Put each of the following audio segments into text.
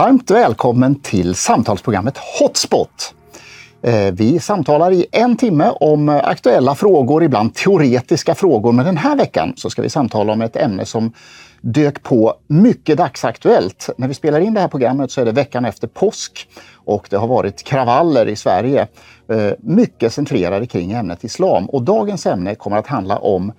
Varmt välkommen till samtalsprogrammet Hotspot. Eh, vi samtalar i en timme om aktuella frågor, ibland teoretiska frågor. Men den här veckan så ska vi samtala om ett ämne som dök på mycket dagsaktuellt. När vi spelar in det här programmet så är det veckan efter påsk och det har varit kravaller i Sverige. Eh, mycket centrerade kring ämnet islam. Och dagens ämne kommer att handla om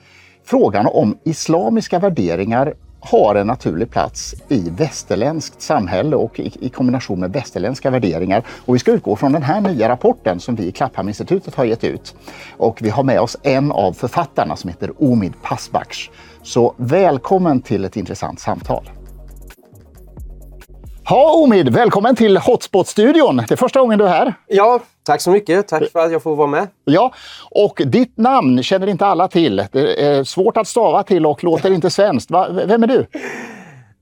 frågan om islamiska värderingar har en naturlig plats i västerländskt samhälle och i, i, kombination med västerländska värderingar. Och vi ska utgå från den här nya rapporten som vi i Klapphamninstitutet har gett ut. Och vi har med oss en av författarna som heter Omid Pasbaks. Så välkommen till ett intressant samtal. Ja, Omid, välkommen till Hotspot-studion. Det är första gången du är här. Ja, tack så mycket. Tack för att jag får vara med. Ja, och ditt namn känner inte alla till. Det är svårt att stava till och låter inte svenskt. Vem är du?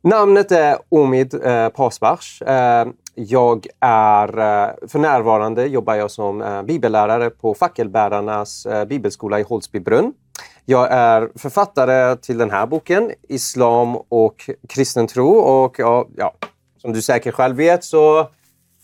Namnet är Omid eh, Pasbars. Eh, jag är, eh, för närvarande jobbar jag som eh, bibellärare på Fackelbärarnas eh, bibelskola i Holsbybrunn. Jag är författare till den här boken, Islam och kristen tro. Och ja, ja som du säkert själv vet så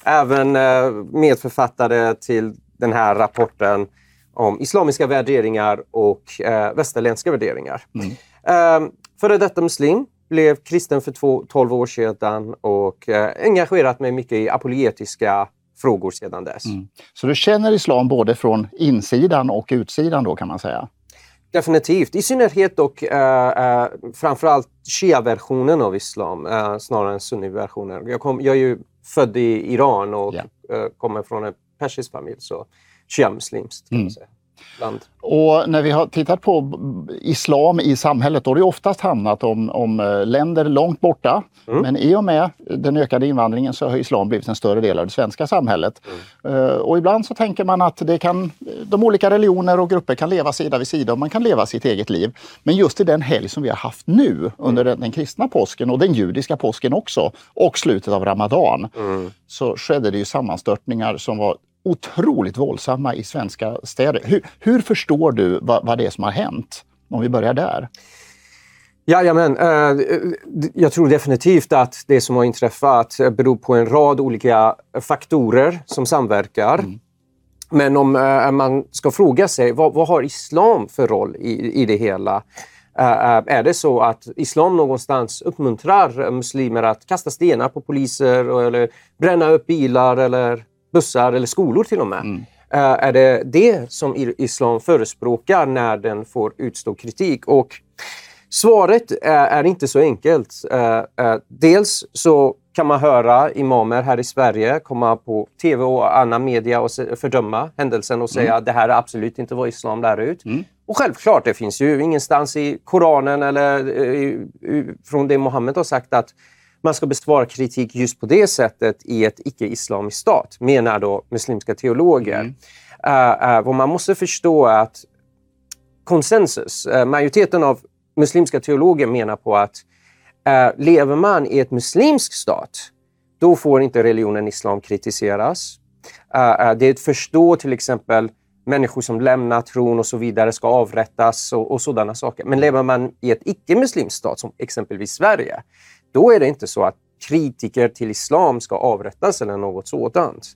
även eh, medförfattare till den här rapporten om islamiska värderingar och eh, västerländska värderingar. Mm. Eh, före detta muslim, blev kristen för två, 12 år sedan och eh, engagerat mig mycket i apologetiska frågor sedan dess. Mm. Så du känner islam både från insidan och utsidan då kan man säga? Definitivt. I synnerhet och uh, uh, framförallt shia-versionen av islam uh, snarare än sunni-versionen. Jag, kom, jag är ju född i Iran och yeah. uh, kommer från en persisk familj, så shia-muslimskt mm. säga land. Och när vi har tittat på islam i samhället då har det oftast handlat om, om eh, länder långt borta. Mm. Men i och med den ökade invandringen så har islam blivit en större del av det svenska samhället. Mm. Uh, och ibland så tänker man att det kan, de olika religioner och grupper kan leva sida vid sida och man kan leva sitt eget liv. Men just i den helg som vi har haft nu under mm. den, den, kristna påsken och den judiska påsken också och slutet av Ramadan mm. så skedde det ju sammanstörtningar som var otroligt våldsamma i svenska städer. Hur, hur förstår du vad, vad det är som har hänt? Om vi börjar där. Jajamän. Eh, jag tror definitivt att det som har inträffat beror på en rad olika faktorer som samverkar. Mm. Men om eh, man ska fråga sig vad, vad har islam för roll i, i det hela? Uh, är det så att islam någonstans uppmuntrar muslimer att kasta stenar på poliser eller bränna upp bilar eller bussar eller skolor till och med. Mm. Uh, är det det som islam förespråkar när den får utstå kritik? Och svaret är, inte så enkelt. Uh, uh, dels så kan man höra imamer här i Sverige komma på tv och annan media och fördöma händelsen och säga mm. att det här är absolut inte vad islam lär ut. Mm. Och självklart, det finns ju ingenstans i Koranen eller från det Mohammed har sagt att man ska besvara kritik just på det sättet i ett icke-islamisk stat, menar då muslimska teologer. Mm. Uh, uh, man måste förstå att konsensus, uh, majoriteten av muslimska teologer menar på att lever man i ett muslimsk stat, då får inte religionen islam kritiseras. det är att förstå till exempel människor som lämnar tron och så vidare ska avrättas och, och sådana saker. Men lever man i ett icke-muslimsk stat, som exempelvis Sverige, då är det inte så att kritiker till islam ska avrättas eller något sådant.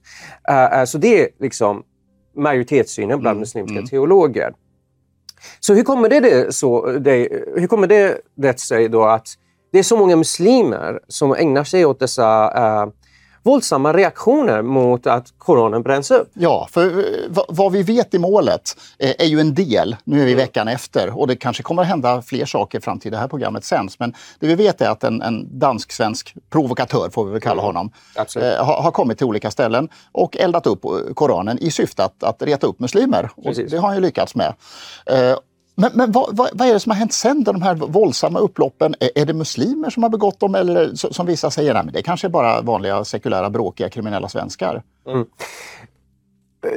Uh, så det är liksom majoritetssynen bland mm. muslimska mm. teologer. Så hur kommer det, det, så, det, hur kommer det, det sig då att det är så många muslimer som ägnar sig åt dessa uh, våldsamma reaktioner mot att Koranen bränns upp. Ja, för eh, vad vi vet i målet eh, är ju en del. Nu är vi mm. veckan efter och det kanske kommer att hända fler saker fram till det här programmet sänds. Men det vi vet är att en, en dansk-svensk provokatör, får vi väl kalla mm. honom, eh, har, har, kommit till olika ställen och eldat upp Koranen i syfte att, att reta upp muslimer. Och det har han ju lyckats med. Eh, men, men vad, vad, vad, är det som har hänt sen de här våldsamma upploppen? Är, är det muslimer som har begått dem eller som vissa säger, nej, men det kanske är bara vanliga sekulära bråkiga kriminella svenskar? Mm.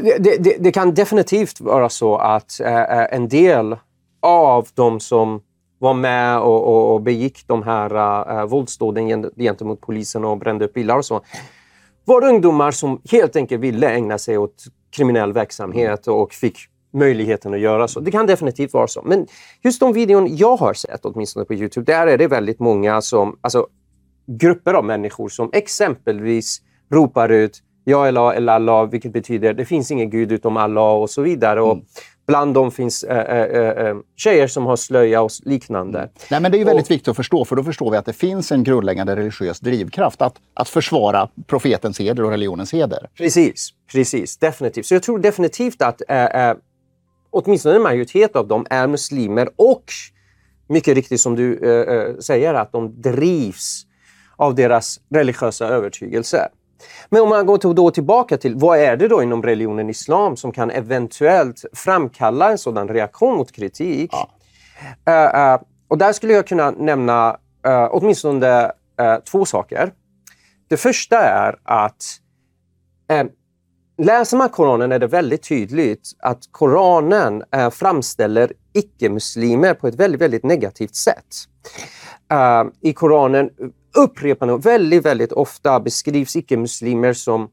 Det, det, det, kan definitivt vara så att eh, eh, en del av de som var med och, och, och begick de här äh, våldsdåden gentemot polisen och brände upp bilar och så var ungdomar som helt enkelt ville ägna sig åt kriminell verksamhet och fick möjligheten att göra så. Det kan definitivt vara så. Men just de videon jag har sett, åtminstone på Youtube, där är det väldigt många som... Alltså, grupper av människor som exempelvis ropar ut Ja Allah eller Allah, vilket betyder det finns ingen gud utom Allah och så vidare. Och Mm. Bland dem finns äh, äh, äh, tjejer som har slöja och liknande. Nej, men det är väldigt viktigt att förstå, för då förstår vi att det finns en grundläggande religiös drivkraft att, att försvara profetens heder och religionens heder. Precis, precis. Definitivt. Så jag tror definitivt att äh, äh, åtminstone en majoritet av dem är muslimer och mycket riktigt som du äh, säger att de drivs av deras religiösa övertygelse. Men om man går då tillbaka till vad är det då inom religionen islam som kan eventuellt framkalla en sådan reaktion mot kritik? Ja. Uh, uh, och där skulle jag kunna nämna uh, åtminstone två saker. Det första är att läser man Koranen är det väldigt tydligt att Koranen uh, framställer icke-muslimer på ett väldigt, väldigt negativt sätt. Uh, I Koranen upprepande och väldigt, väldigt ofta beskrivs icke-muslimer som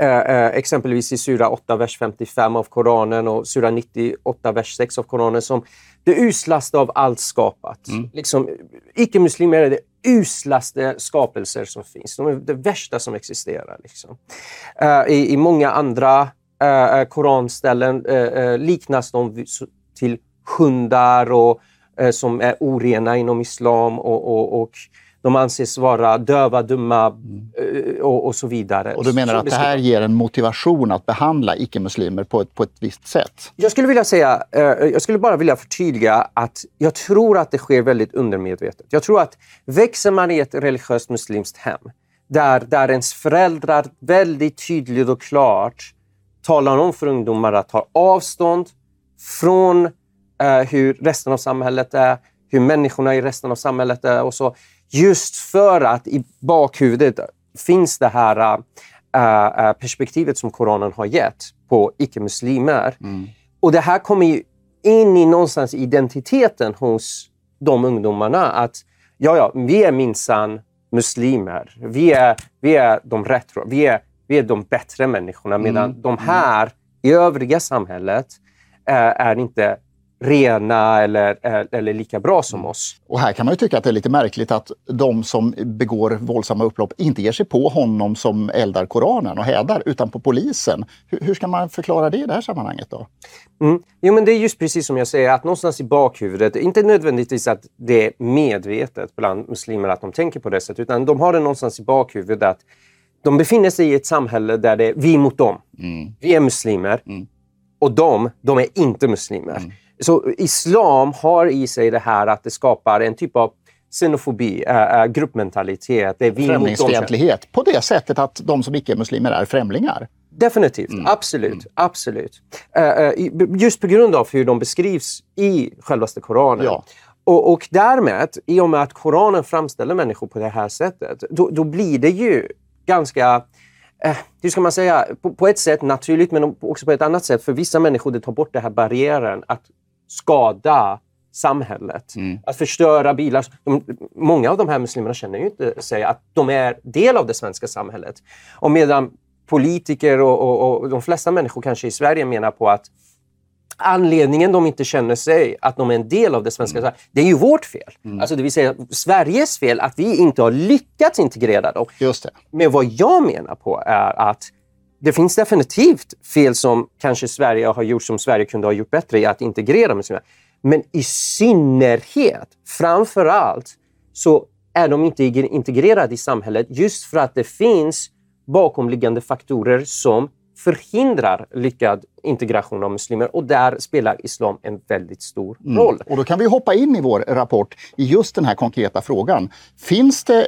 eh, eh, exempelvis i sura 8, vers 55 av Koranen och sura 98, vers 6 av Koranen som det uslaste av allt skapat. Mm. Liksom, icke-muslimer är det uslaste skapelser som finns. De är det värsta som existerar. Liksom. Uh, i, i, många andra eh, eh, koranställen liknas de till hundar och, som är orena inom islam och, och, och de anses vara döva, dumma mm. och, och, så vidare. Och du menar att det här ger en motivation att behandla icke-muslimer på ett, på ett visst sätt? Jag skulle vilja säga, eh, jag skulle bara vilja förtydliga att jag tror att det sker väldigt undermedvetet. Jag tror att växer man i ett religiöst muslimskt hem där, där ens föräldrar väldigt tydligt och klart talar om för ungdomar att ta avstånd från eh, hur resten av samhället är, hur människorna i resten av samhället är och så. Just för att i bakhuvudet finns det här äh, perspektivet som Koranen har gett på icke-muslimer. Mm. Och det här kommer ju in i någonstans identiteten hos de ungdomarna. Att ja, ja, vi är minsann muslimer. Vi är, vi är de retro. Vi är, vi är de bättre människorna. Medan mm. de här i övriga samhället äh, är inte rena eller, eller lika bra som oss. Och här kan man ju tycka att det är lite märkligt att de som begår våldsamma upplopp inte ger sig på honom som eldar Koranen och hädar, utan på polisen. Hur, hur ska man förklara det i det här sammanhanget då? Mm. Jo, men det är just precis som jag säger, att någonstans i bakhuvudet, inte nödvändigtvis att det är medvetet bland muslimer att de tänker på det sättet, utan de har det någonstans i bakhuvudet att de befinner sig i ett samhälle där det är vi mot dem. Mm. Vi är muslimer mm. och de, de är inte muslimer. Så islam har i sig det här att det skapar en typ av xenofobi, äh, gruppmentalitet. Det är vi Främlingsfientlighet på det sättet att de som icke är muslimer är främlingar. Definitivt, mm. absolut. Mm. absolut. Uh, just på grund av hur de beskrivs i självaste Koranen. Ja. Och, och därmed, i och med att Koranen framställer människor på det här sättet, då, då blir det ju ganska eh, hur ska man säga, på, på, ett sätt naturligt men också på ett annat sätt. För vissa människor det tar bort den här barriären att skada samhället. Mm. Att förstöra bilar. De, många av de här muslimerna känner ju inte sig att de är del av det svenska samhället. Och medan politiker och, och, och de flesta människor kanske i Sverige menar på att anledningen de inte känner sig att de är en del av det svenska mm. det är ju vårt fel. Mm. Alltså det vill säga Sveriges fel att vi inte har lyckats integrera dem. Just det. Men vad jag menar på är att det finns definitivt fel som kanske Sverige har gjort som Sverige kunde ha gjort bättre i att integrera muslimer. Men i synnerhet, framför allt, så är de inte integrerade i samhället just för att det finns bakomliggande faktorer som förhindrar lyckad integration av muslimer och där spelar islam en väldigt stor mm. roll. Och då kan vi hoppa in i vår rapport i just den här konkreta frågan. Finns det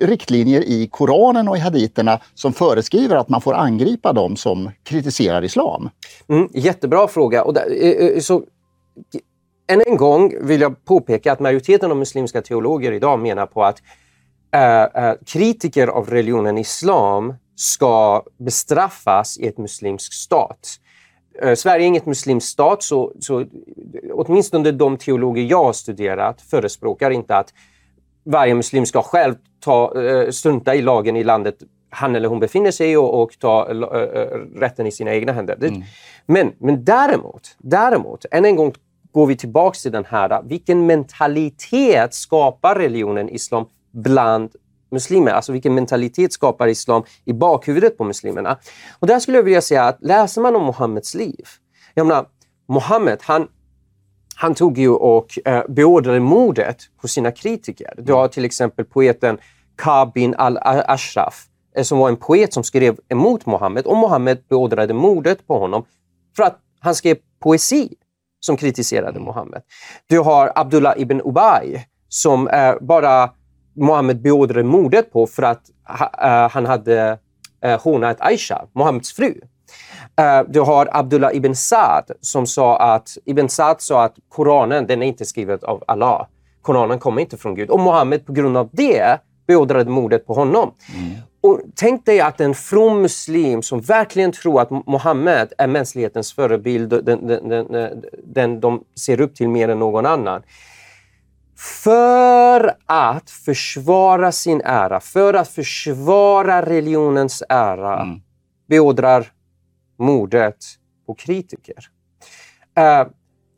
riktlinjer i Koranen och i haditerna som föreskriver att man får angripa dem som kritiserar islam? Mm, jättebra fråga. Och där, eh, eh, så, än en gång vill jag påpeka att majoriteten av muslimska teologer idag menar på att äh, kritiker av religionen islam ska bestraffas i ett muslimsk stat. Eh, Sverige är inget muslimsk stat, så, så åtminstone de teologer jag har studerat förespråkar inte att varje muslim ska själv ta, eh, strunta i lagen i landet han eller hon befinner sig i och, och ta uh, rätten i sina egna händer. Mm. Men, men däremot, däremot, än en gång går vi tillbaka till den här, vilken mentalitet skapar religionen islam bland muslimer. Alltså vilken mentalitet skapar islam i bakhuvudet på muslimerna? Och där skulle jag vilja säga att läser man om Muhammeds liv, jag menar, Muhammed, han, han tog ju och eh, beordrade mordet på sina kritiker. Du har till exempel poeten Kab bin al-Ashraf eh, som var en poet som skrev emot Muhammed och Muhammed beordrade mordet på honom för att han skrev poesi som kritiserade Muhammed. Du har Abdullah ibn Ubay som eh, bara Muhammed beordrade mordet på för att uh, han hade uh, hånat Aisha, Muhammeds fru. Uh, du har Abdullah ibn Saad som sa att Ibn Saad sa att Koranen den är inte skriven av Allah. Koranen kommer inte från Gud. Och Muhammed på grund av det beordrade mordet på honom. Mm. Och tänk dig att en from muslim som verkligen tror att Muhammed är mänsklighetens förebild, den, den, den, den de ser upp till mer än någon annan för att försvara sin ära, för att försvara religionens ära, mm. beordrar mordet på kritiker. Uh,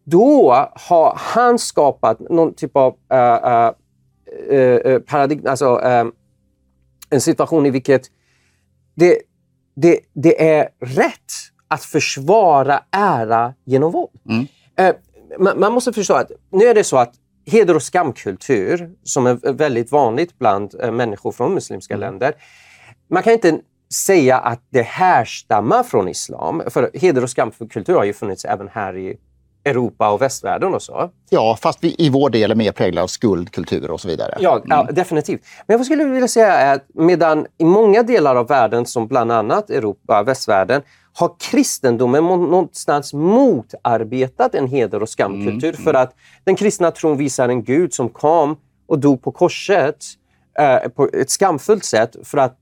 då har han skapat någon typ av uh, uh, paradigm, alltså en situation i vilket det, det, det är rätt att försvara ära genom våld. Mm. Man måste förstå att nu är det så att heder och skamkultur som är väldigt vanligt bland eh, människor från muslimska mm. länder. Man kan inte säga att det härstammar från islam. För heder och skamkultur har ju funnits även här i Europa och västvärlden och så. Ja, fast vi i vår del är mer präglade av skuldkultur och så vidare. Ja, mm. ja, definitivt. Men jag skulle vilja säga att medan i många delar av världen, som bland annat Europa, västvärlden, har kristendomen någonstans motarbetat en heder och skamkultur. Mm, för att den kristna tron visar en Gud som kom och dog på korset eh, på ett skamfullt sätt för att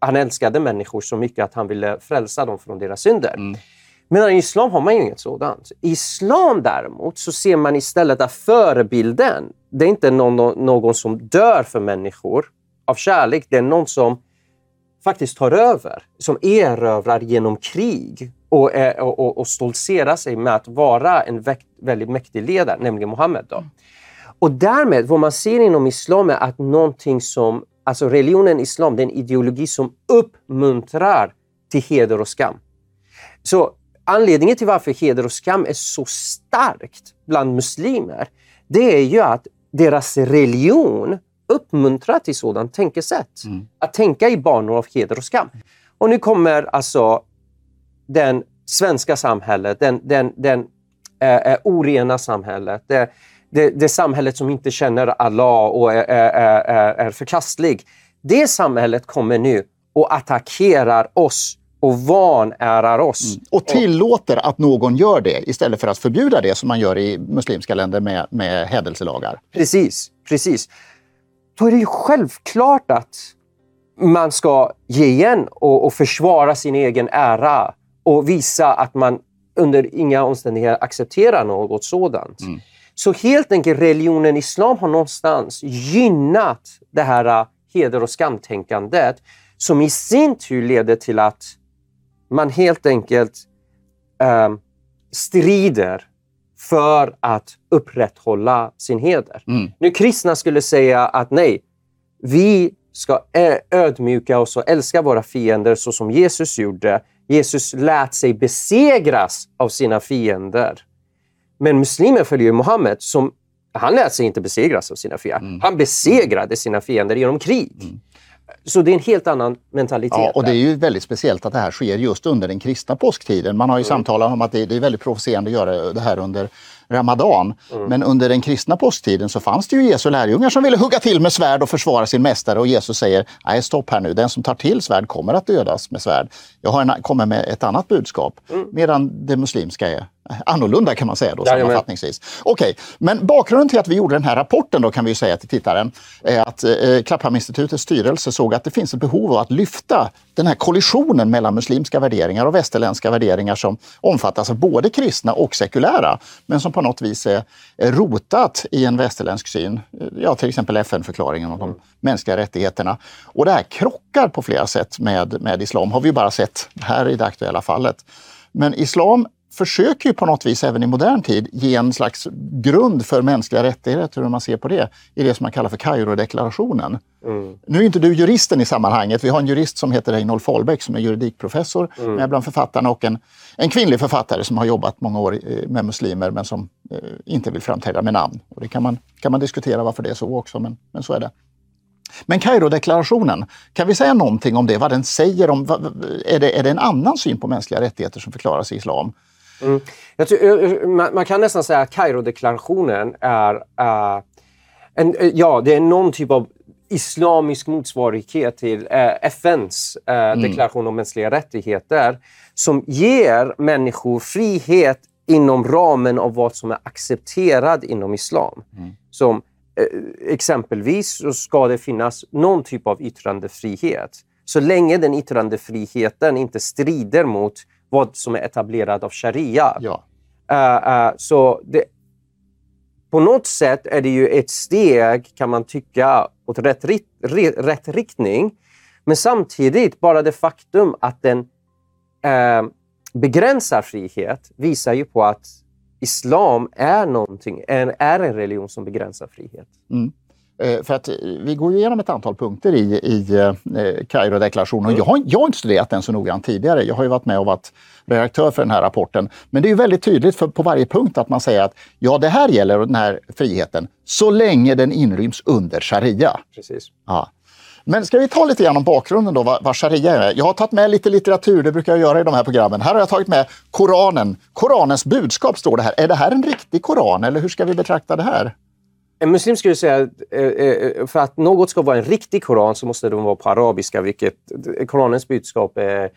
han älskade människor så mycket att han ville frälsa dem från deras synder. Mm. Men i islam har man inget sådant. I islam däremot så ser man istället att förebilden, det är inte någon, någon som dör för människor av kärlek. Det är någon som faktiskt tar över, som erövrar genom krig och, och, och, stoltserar sig med att vara en väldigt mäktig ledare, nämligen Muhammed. Då. Och därmed, vad man ser inom islam är att någonting som, alltså religionen islam, det är en ideologi som uppmuntrar till heder och skam. Så anledningen till varför heder och skam är så starkt bland muslimer, det är ju att deras religion uppmuntrar till sådant tänkesätt. Mm. Att tänka i banor av heder och skam. Och nu kommer alltså den svenska samhället, den, den, den äh, orena samhället, det, det, det, samhället som inte känner Allah och är, är, är, är förkastlig. Det samhället kommer nu och attackerar oss och vanärar oss. Mm. Och tillåter att någon gör det istället för att förbjuda det som man gör i muslimska länder med, med hädelselagar. Precis, precis då är det ju självklart att man ska ge igen och, och försvara sin egen ära och visa att man under inga omständigheter accepterar något sådant. Mm. Så helt enkelt religionen islam har någonstans gynnat det här äh, heder och skamtänkandet som i sin tur leder till att man helt enkelt äh, strider för att upprätthålla sin heder. Mm. Nu kristna skulle säga att nej, vi ska ödmjuka oss och älska våra fiender så som Jesus gjorde. Jesus lät sig besegras av sina fiender. Men muslimer följer Muhammed som han lät sig inte besegras av sina fiender. Mm. Han besegrade sina fiender genom krig. Mm. Så det är en helt annan mentalitet. Ja, och det är ju väldigt speciellt att det här sker just under den kristna påsktiden. Man har ju mm. samtalat om att det, det är väldigt provocerande att göra det här under Ramadan. Mm. Men under den kristna påsktiden så fanns det ju Jesu lärjungar som ville hugga till med svärd och försvara sin mästare och Jesus säger nej stopp här nu, den som tar till svärd kommer att dödas med svärd. Jag har en, kommer med ett annat budskap. Mm. Medan det muslimska är annorlunda kan man säga då sammanfattningsvis. Okej, okay. men bakgrunden till att vi gjorde den här rapporten då kan vi säga till tittaren är att eh, Klapphamninstitutets styrelse såg att det finns ett behov av att lyfta den här kollisionen mellan muslimska värderingar och västerländska värderingar som omfattas av både kristna och sekulära, men som på något vis är, rotat i en västerländsk syn. Ja, till exempel FN-förklaringen om de mm. mänskliga rättigheterna. Och det här krockar på flera sätt med, med islam, har vi bara sett här i det aktuella fallet. Men islam försöker ju på något vis även i modern tid ge en slags grund för mänskliga rättigheter, hur man ser på det, i det som man kallar för Kairo-deklarationen. Mm. Nu är inte du juristen i sammanhanget. Vi har en jurist som heter Reinhold Fahlbeck som är juridikprofessor mm. med bland författarna och en, en kvinnlig författare som har jobbat många år eh, med muslimer men som eh, inte vill framträda med namn. Och det kan man, kan man diskutera varför det är så också, men, men så är det. Men Kairo-deklarationen, kan vi säga någonting om det? Vad den säger? Om, är, det, är det en annan syn på mänskliga rättigheter som förklaras i islam? Mm. Tror, man, man, kan nästan säga att Kairo-deklarationen är, uh, en, ja, det är någon typ av islamisk motsvarighet till uh, FNs uh, mm. deklaration om mänskliga rättigheter som ger människor frihet inom ramen av vad som är accepterat inom islam. Mm. Som Eh, exempelvis så ska det finnas någon typ av yttrandefrihet. Så länge den yttrandefriheten inte strider mot vad som är etablerat av sharia. Ja. Uh, uh, så det, på något sätt är det ju ett steg, kan man tycka, åt rätt, rätt riktning. Men samtidigt, bara det faktum att den uh, begränsar frihet visar ju på att islam är någonting, är, är en religion som begränsar frihet. Mm. Eh, för att eh, vi går igenom ett antal punkter i, i eh, Kairo-deklarationen. Mm. Jag, har, jag har inte studerat den så noggrant tidigare. Jag har ju varit med och varit redaktör för den här rapporten. Men det är ju väldigt tydligt för, på varje punkt att man säger att ja, det här gäller den här friheten så länge den inryms under sharia. Precis. Ja. Men ska vi ta lite grann om bakgrunden då, vad, vad sharia är? Jag har tagit med lite litteratur, det brukar jag göra i de här programmen. Här har jag tagit med Koranen. Koranens budskap står det här. Är det här en riktig koran eller hur ska vi betrakta det här? En muslim skulle säga att eh, eh, för att något ska vara en riktig koran så måste den vara på arabiska, vilket Koranens budskap är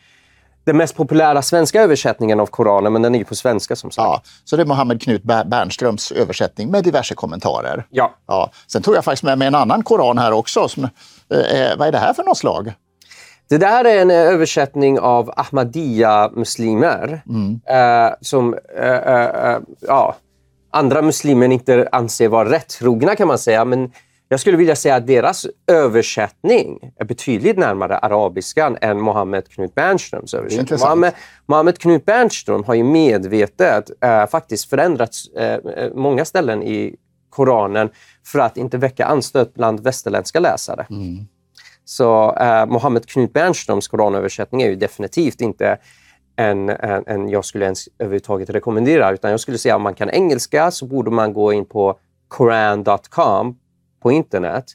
den mest populära svenska översättningen av Koranen, men den är ju på svenska som sagt. Ja, så det är Mohammed Knut Bernströms översättning med diverse kommentarer. Ja. ja. Sen tog jag faktiskt med mig en annan koran här också. Som, eh, vad är det här för något slag? Det där är en översättning av Ahmadiyya-muslimer mm. eh, som eh, eh, eh ja, andra muslimer inte anser vara rättrogna kan man säga. Men jag skulle vilja säga att deras översättning är betydligt närmare arabiskan än Mohammed Knut Bernströms översättning. Mohammed, Mohammed Knut Bernström har ju medvetet äh, faktiskt förändrat äh, många ställen i Koranen för att inte väcka anstöt bland västerländska läsare. Mm. Så äh, Mohammed Knut Bernströms koranöversättning är ju definitivt inte en, en, en jag skulle ens överhuvudtaget rekommendera. Utan jag skulle säga om man kan engelska så borde man gå in på koran.com på internet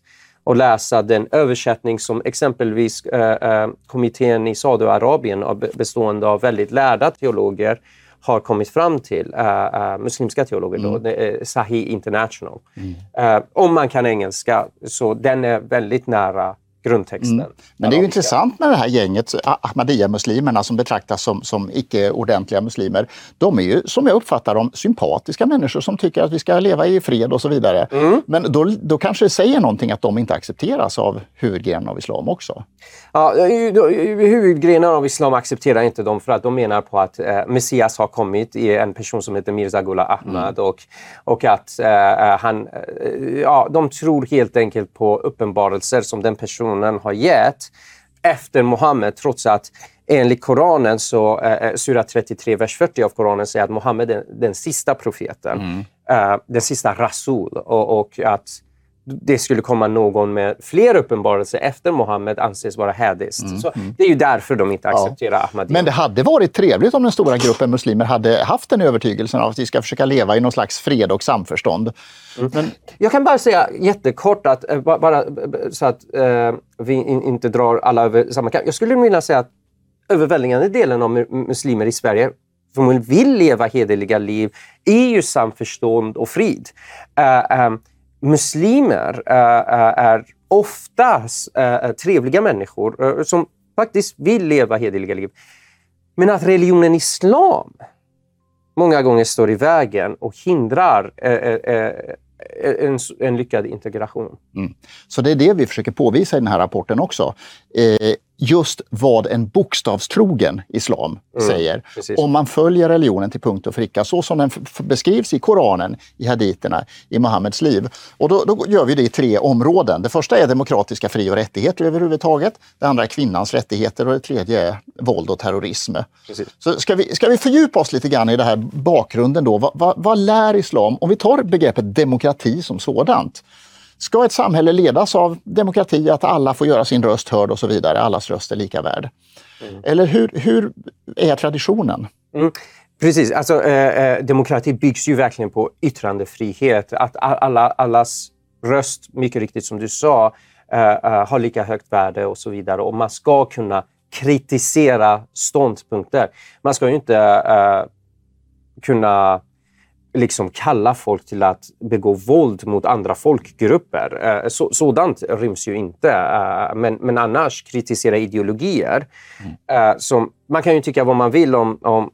och läsa den översättning som exempelvis eh, eh, kommittén i Saudiarabien bestående av väldigt lärda teologer har kommit fram till, uh, uh, muslimska teologer, mm. då, Sahih International. Mm. Uh, om man kan engelska, så den är väldigt nära grundtexten. Mm. Men det är ju intressant med det här gänget, Ahmadiyya-muslimerna som betraktas som, som icke-ordentliga muslimer. De är ju, som jag uppfattar dem, sympatiska människor som tycker att vi ska leva i fred och så vidare. Mm. Men då, då kanske det säger någonting att de inte accepteras av huvudgrenen av islam också? Ja, huvudgrenen av islam accepterar inte dem för att de menar på att eh, Messias har kommit i en person som heter Mirza Ghulam Ahmad mm. och, och att eh, han... Eh, ja, de tror helt enkelt på uppenbarelser som den personen personen har gett efter Muhammed trots att enligt Koranen, så, eh, eh Sura 33, vers 40 av Koranen säger att Muhammed är den sista profeten, mm. eh, den sista rasul och, och att det skulle komma någon med fler uppenbarelser efter Mohammed anses vara hädiskt. Mm, Så mm. Det är ju därför de inte accepterar ja. Ahmadiyya. Men det hade varit trevligt om den stora gruppen muslimer hade haft den övertygelsen av att vi ska försöka leva i någon slags fred och samförstånd. Mm. Men... Jag kan bara säga jättekort, att, eh, bara, så att uh, vi in, inte drar alla över samma kam. Jag skulle vilja säga att överväldigande delen av muslimer i Sverige som vill leva hederliga liv i ju samförstånd och frid. Uh, um, muslimer äh, är ofta äh, eh, eh, trevliga människor äh, som faktiskt vill leva hederliga liv. Men att religionen islam många gånger står i vägen och hindrar en, en lyckad integration. Mm. Så det är det vi försöker påvisa i den här rapporten också. Eh, just vad en bokstavstrogen islam mm, säger. Precis. Om man följer religionen till punkt och pricka så som den beskrivs i Koranen, i haditerna, i Muhammeds liv. Och då, då, gör vi det i tre områden. Det första är demokratiska fri och rättigheter överhuvudtaget. Det andra är kvinnans rättigheter och det tredje är våld och terrorism. Precis. Så ska vi, ska vi fördjupa oss lite grann i det här bakgrunden då? Vad, vad, vad lär islam? Om vi tar begreppet demokrati som sådant. Ska ett samhälle ledas av demokrati, att alla får göra sin röst hörd och så vidare, allas röst är lika värd? Mm. Eller hur, hur är traditionen? Mm. Precis, alltså, eh, eh, demokrati byggs ju verkligen på yttrandefrihet. Att alla, allas röst, mycket riktigt som du sa, eh, eh, har lika högt värde och så vidare. Och man ska kunna kritisera ståndpunkter. Man ska ju inte eh, kunna liksom kalla folk till att begå våld mot andra folkgrupper. Eh, så, sådant ryms ju inte. Eh, men, men annars kritisera ideologier. Mm. Eh, som, man kan ju tycka vad man vill om, om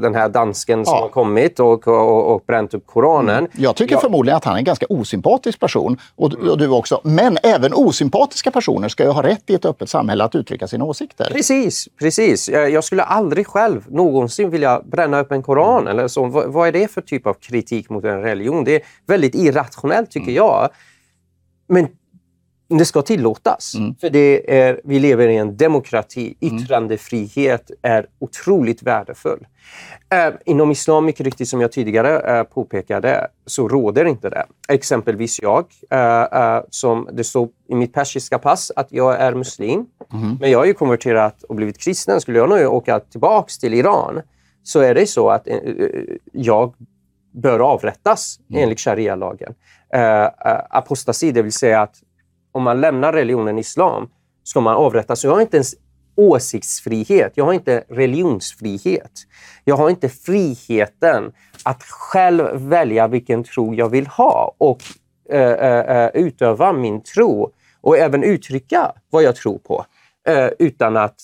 den här dansken som ja. har kommit och, och, och bränt upp Koranen. Mm. Jag tycker ja. förmodligen att han är en ganska osympatisk person. Och, och, du också. Men även osympatiska personer ska ju ha rätt i ett öppet samhälle att uttrycka sina åsikter. Precis, precis. Jag skulle aldrig själv någonsin vilja bränna upp en koran. Mm. Eller så. Vad, vad, är det för typ av kritik mot en religion? Det är väldigt irrationellt tycker mm. jag. Men det ska tillåtas. Mm. För det är, vi lever i en demokrati. Mm. Yttrandefrihet är otroligt värdefull. Eh, inom islam, mycket riktigt som jag tidigare eh, påpekade, så råder inte det. Exempelvis jag, eh, som det står i mitt persiska pass att jag är muslim. Mm. Men jag har ju konverterat och blivit kristen. Skulle jag nu åka tillbaks till Iran så är det så att jag bör avrättas mm. enligt sharia-lagen. apostasi, det vill säga att om man lämnar religionen islam ska man avrättas. Så jag har inte ens åsiktsfrihet. Jag har inte religionsfrihet. Jag har inte friheten att själv välja vilken tro jag vill ha och uh, uh, utöva min tro och även uttrycka vad jag tror på uh, utan att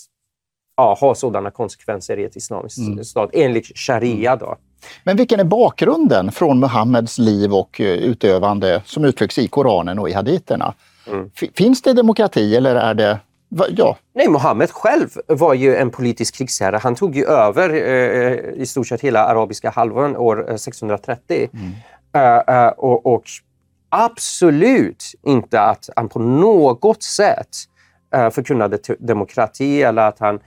ha sådana konsekvenser i ett islamiskt mm. stat enligt sharia. Då. Men vilken är bakgrunden från Muhammeds liv och utövande som uttrycks i Koranen och i haditerna? Mm. Finns det demokrati eller är det Ja. Nej, Mohammed själv var ju en politisk krigsherre. Han tog ju över eh, i stort sett hela arabiska halvön år 630. Mm. Uh, uh, och, och, absolut inte att han på något sätt uh, förkunnade demokrati eller att han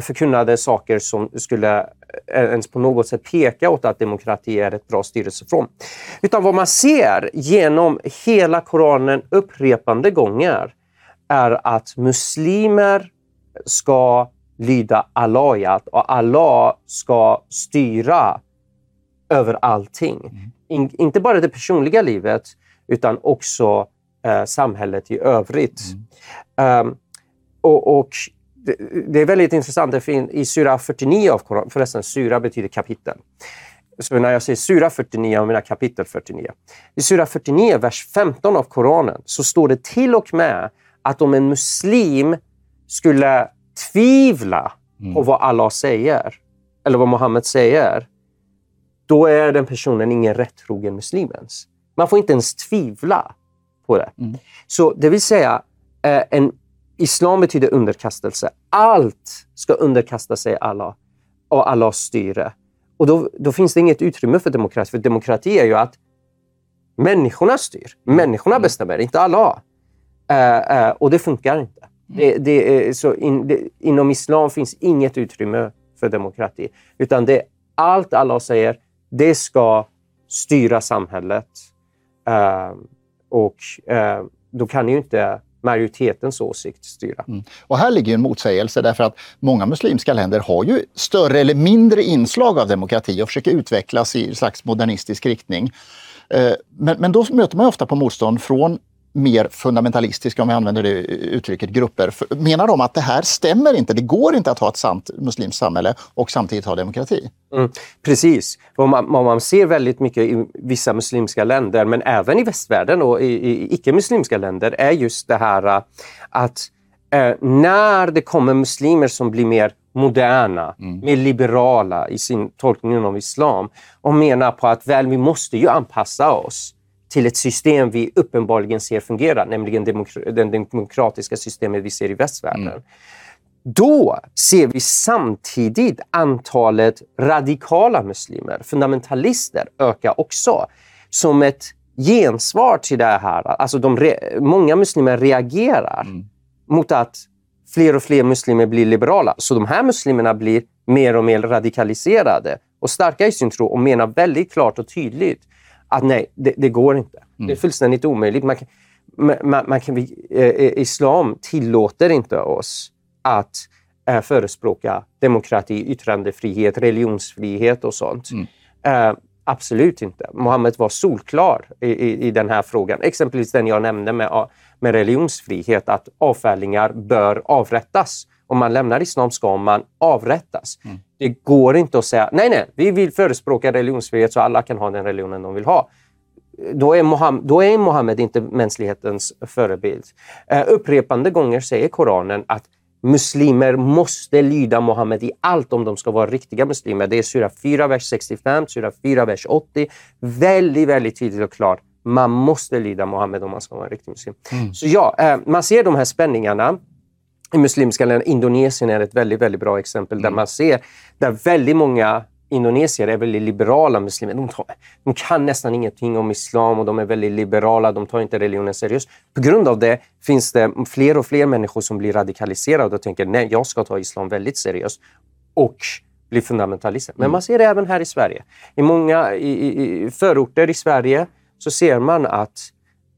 förkunnade saker som skulle ens på något sätt peka åt att demokrati är ett bra styrelseform. Utan vad man ser genom hela Koranen upprepande gånger är att muslimer ska lyda Allah och Allah ska styra över allting. Mm. In, inte bara det personliga livet utan också eh, samhället i övrigt. Mm. Um, och, och det, är väldigt intressant. I Sura 49 av Koran, förresten Sura betyder kapitel. Så när jag säger Sura 49, jag menar kapitel 49. I Sura 49, vers 15 av Koranen, så står det till och med att om en muslim skulle tvivla mm. på vad Allah säger, eller vad Muhammed säger, då är den personen ingen rättrogen muslim ens. Man får inte ens tvivla på det. Mm. Så det vill säga, eh, en Islam betyder underkastelse. Allt ska underkasta sig Allah och Allahs styre. Och då, då, finns det inget utrymme för demokrati. För demokrati är ju att människorna styr. Människorna mm. bestämmer, inte Allah. Uh, uh, och det funkar inte. Mm. Det, det, så in, det, inom islam finns inget utrymme för demokrati. Utan det, allt Allah säger, det ska styra samhället. Uh, och då kan ju inte majoritetens åsikt styra. Mm. Och här ligger en motsägelse därför att många muslimska länder har ju större eller mindre inslag av demokrati och försöker utvecklas i en slags modernistisk riktning. Eh, men, men då möter man ofta på motstånd från mer fundamentalistiska, om vi använder det uttrycket, grupper. Menar de att det här stämmer inte? Det går inte att ha ett sant muslimskt samhälle och samtidigt ha demokrati? Mm, precis. Vad man, man, ser väldigt mycket i vissa muslimska länder, men även i västvärlden och i, i icke-muslimska länder, är just det här äh, att eh, när det kommer muslimer som blir mer moderna, mm. mer liberala i sin tolkning av islam och menar på att väl, vi måste ju anpassa oss till ett system vi uppenbarligen ser fungera, nämligen demokra det demokratiska systemet vi ser i västvärlden. Mm. Då ser vi samtidigt antalet radikala muslimer, fundamentalister, öka också. Som ett gensvar till det här. Alltså de många muslimer reagerar mm. mot att fler och fler muslimer blir liberala. Så de här muslimerna blir mer och mer radikaliserade och starka i sin tro och menar väldigt klart och tydligt att nej, det, det går inte. Mm. Det är mm. fullständigt omöjligt. Man kan, man, man kan, eh, islam tillåter inte oss att eh, förespråka demokrati, yttrandefrihet, religionsfrihet och sånt. Mm. Eh, absolut inte. Mohammed var solklar i, i, i, den här frågan. Exempelvis den jag nämnde med, med religionsfrihet, att avfällingar bör avrättas. Om man lämnar islam ska man avrättas. Mm. Det går inte att säga nej, nej, vi vill förespråka religionsfrihet så alla kan ha den religionen de vill ha. Då är, Mohammed, då är Mohammed inte mänsklighetens förebild. Uh, upprepande gånger säger Koranen att muslimer måste lyda Mohammed i allt om de ska vara riktiga muslimer. Det är sura 4, vers 65, sura 4, vers 80. Väldigt, väldigt tydligt och klart. Man måste lyda Mohammed om man ska vara en riktig muslim. Mm. Så ja, uh, man ser de här spänningarna i muslimska länder. Indonesien är ett väldigt, väldigt bra exempel där mm. man ser där väldigt många indonesier är väldigt liberala muslimer. De, tar, de, kan nästan ingenting om islam och de är väldigt liberala. De tar inte religionen seriöst. På grund av det finns det fler och fler människor som blir radikaliserade och tänker nej, jag ska ta islam väldigt seriöst och bli fundamentalister. Men mm. man ser det även här i Sverige. I många i, i förorter i Sverige så ser man att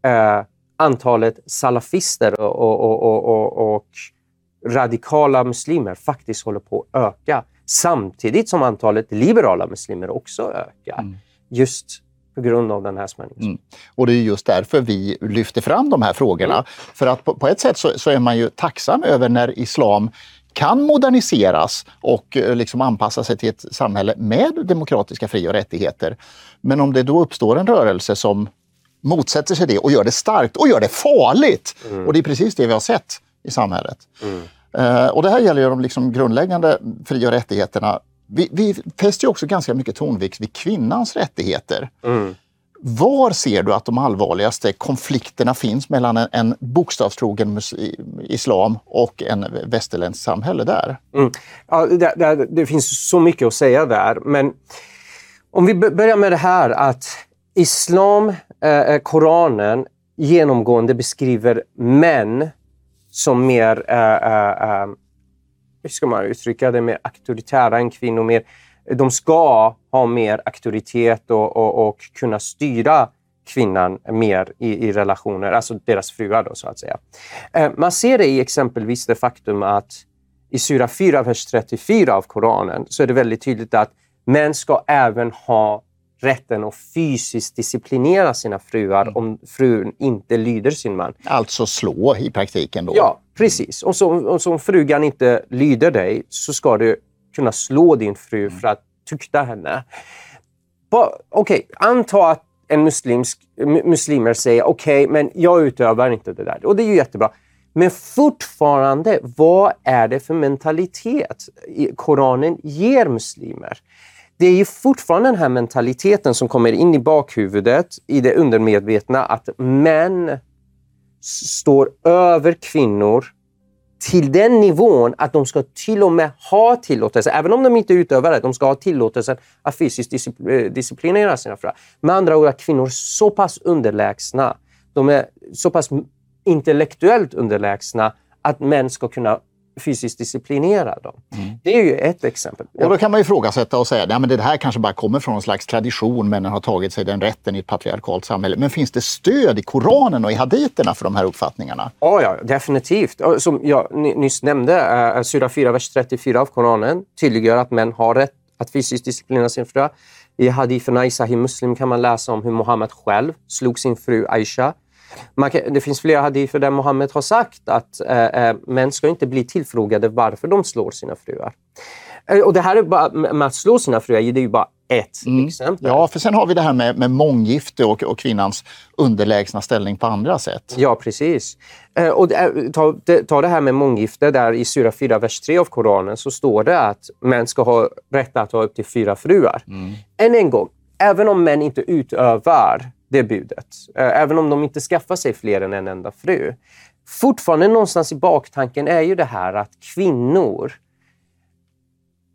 eh, antalet salafister och, och, och, och radikala muslimer faktiskt håller på att öka. Samtidigt som antalet liberala muslimer också ökar. Mm. Just på grund av den här spänningen. Mm. Och det är just därför vi lyfter fram de här frågorna. Mm. För att på, på, ett sätt så, så, är man ju tacksam över när islam kan moderniseras och eh, liksom anpassa sig till ett samhälle med demokratiska fri och rättigheter. Men om det då uppstår en rörelse som motsätter sig det och gör det starkt och gör det farligt. Mm. Och det är precis det vi har sett i samhället. Mm. Eh, och det här gäller ju de liksom grundläggande fri och rättigheterna. Vi, vi fäster ju också ganska mycket tonvikt vid kvinnans rättigheter. Mm. Var ser du att de allvarligaste konflikterna finns mellan en, en bokstavstrogen islam och en västerländskt samhälle där? Mm. Ja, det, det, det, finns så mycket att säga där, men om vi börjar med det här att islam, eh, eh Koranen, genomgående beskriver män som mer, äh, äh, hur ska man uttrycka det, mer auktoritära än kvinnor. Mer, de ska ha mer auktoritet och, och, och kunna styra kvinnan mer i, i, relationer, alltså deras fruar då så att säga. Eh, man ser det i exempelvis det faktum att i Sura 4, vers 34 av Koranen så är det väldigt tydligt att män ska även ha rätten att fysiskt disciplinera sina fruar mm. om frun inte lyder sin man. Alltså slå i praktiken då? Ja, precis. Och så, och så om frugan inte lyder dig så ska du kunna slå din fru mm. för att tukta henne. Okej, okay, anta att en muslimsk, muslimer säger okej, okay, men jag utövar inte det där. Och det är ju jättebra. Men fortfarande, vad är det för mentalitet Koranen ger muslimer? Det är ju fortfarande den här mentaliteten som kommer in i bakhuvudet, i det undermedvetna, att män står över kvinnor till den nivån att de ska till och med ha tillåtelse, även om de inte utövar det, de ska ha tillåtelse att fysiskt eh, disciplinera sina föräldrar. Med andra ord att kvinnor så pass underlägsna, de är så pass intellektuellt underlägsna att män ska kunna fysiskt disciplinera dem. Mm. Det är ju ett exempel. Och då kan man ifrågasätta och säga att det här kanske bara kommer från en slags tradition, männen har tagit sig den rätten i ett patriarkalt samhälle. Men finns det stöd i Koranen och i haditerna för de här uppfattningarna? Oh ja, definitivt. Som jag nyss nämnde, uh, Sura 4, vers 34 av Koranen tydliggör att män har rätt att fysiskt disciplinera sin fru. I haditherna i Sahih Muslim kan man läsa om hur Muhammed själv slog sin fru Aisha kan, det finns flera hadither där Mohammed har sagt att äh, äh, män ska inte bli tillfrågade varför de slår sina fruar. Äh, och det här är bara, med att slå sina fruar, det är ju bara ett mm. exempel. Ja, för sen har vi det här med, med månggifte och, och kvinnans underlägsna ställning på andra sätt. Ja, precis. Eh, och det, ta, det, ta det här med månggifte, där i Sura 4, vers 3 av Koranen så står det att män ska ha rätt att ha upp till fyra fruar. Mm. Än en gång, även om män inte utövar det budet. Eh, även om de inte skaffar sig fler än en enda fru. Fortfarande någonstans i baktanken är ju det här att kvinnor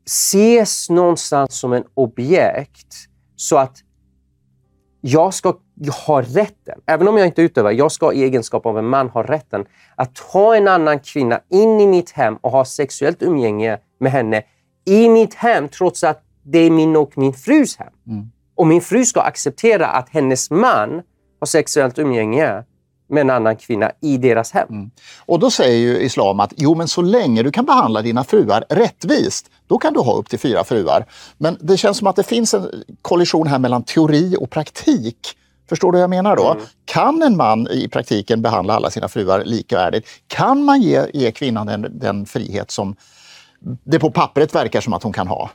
ses någonstans som en objekt så att jag ska ha rätten, även om jag inte utövar, jag ska i egenskap av en man ha rätten att ta en annan kvinna in i mitt hem och ha sexuellt umgänge med henne i mitt hem trots att det är min och min frus hem. Mm. Och min fru ska acceptera att hennes man har sexuellt umgänge med en annan kvinna i deras hem. Mm. Och då säger ju islam att jo, men så länge du kan behandla dina fruar rättvist, då kan du ha upp till fyra fruar. Men det känns som att det finns en kollision här mellan teori och praktik. Förstår du vad jag menar då? Mm. Kan en man i praktiken behandla alla sina fruar likvärdigt? Kan man ge, ge kvinnan den, den frihet som det på pappret verkar som att hon kan ha?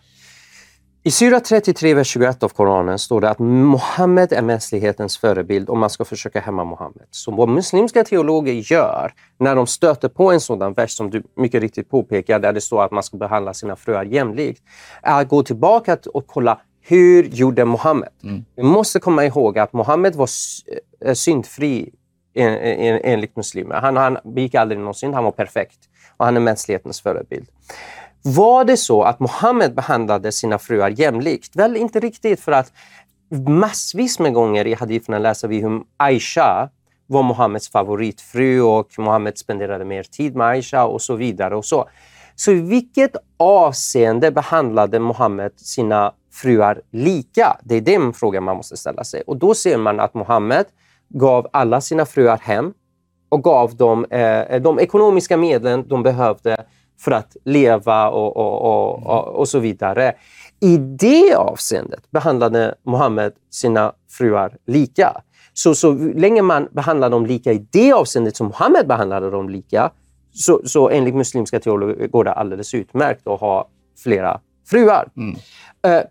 I Syra 33, vers 21 av Koranen står det att Muhammed är mänsklighetens förebild och man ska försöka hämma Muhammed. Så vad muslimska teologer gör när de stöter på en sådan vers som du mycket riktigt påpekar, där det står att man ska behandla sina fruar jämlikt, är att gå tillbaka och kolla hur gjorde Muhammed? Mm. Vi måste komma ihåg att Muhammed var eh, syndfri enligt muslimer. Han, han begick aldrig någon synd, han var perfekt och han är mänsklighetens förebild. Var det så att Mohammed behandlade sina fruar jämlikt? Väl, inte riktigt, för att massvis med gånger i hadiferna läser vi hur Aisha var Mohammeds favoritfru och Mohammed spenderade mer tid med Aisha och så vidare. och Så Så i vilket avseende behandlade Mohammed sina fruar lika? Det är den frågan man måste ställa sig. Och då ser man att Mohammed gav alla sina fruar hem och gav dem eh, de ekonomiska medlen de behövde för att leva och, och, och, och, så vidare. I det avseendet behandlade Mohammed sina fruar lika. Så, så länge man behandlar dem lika i det avseendet som Mohammed behandlade dem lika, så, så enligt muslimska teologer går det alldeles utmärkt att ha flera fruar. Mm. Uh,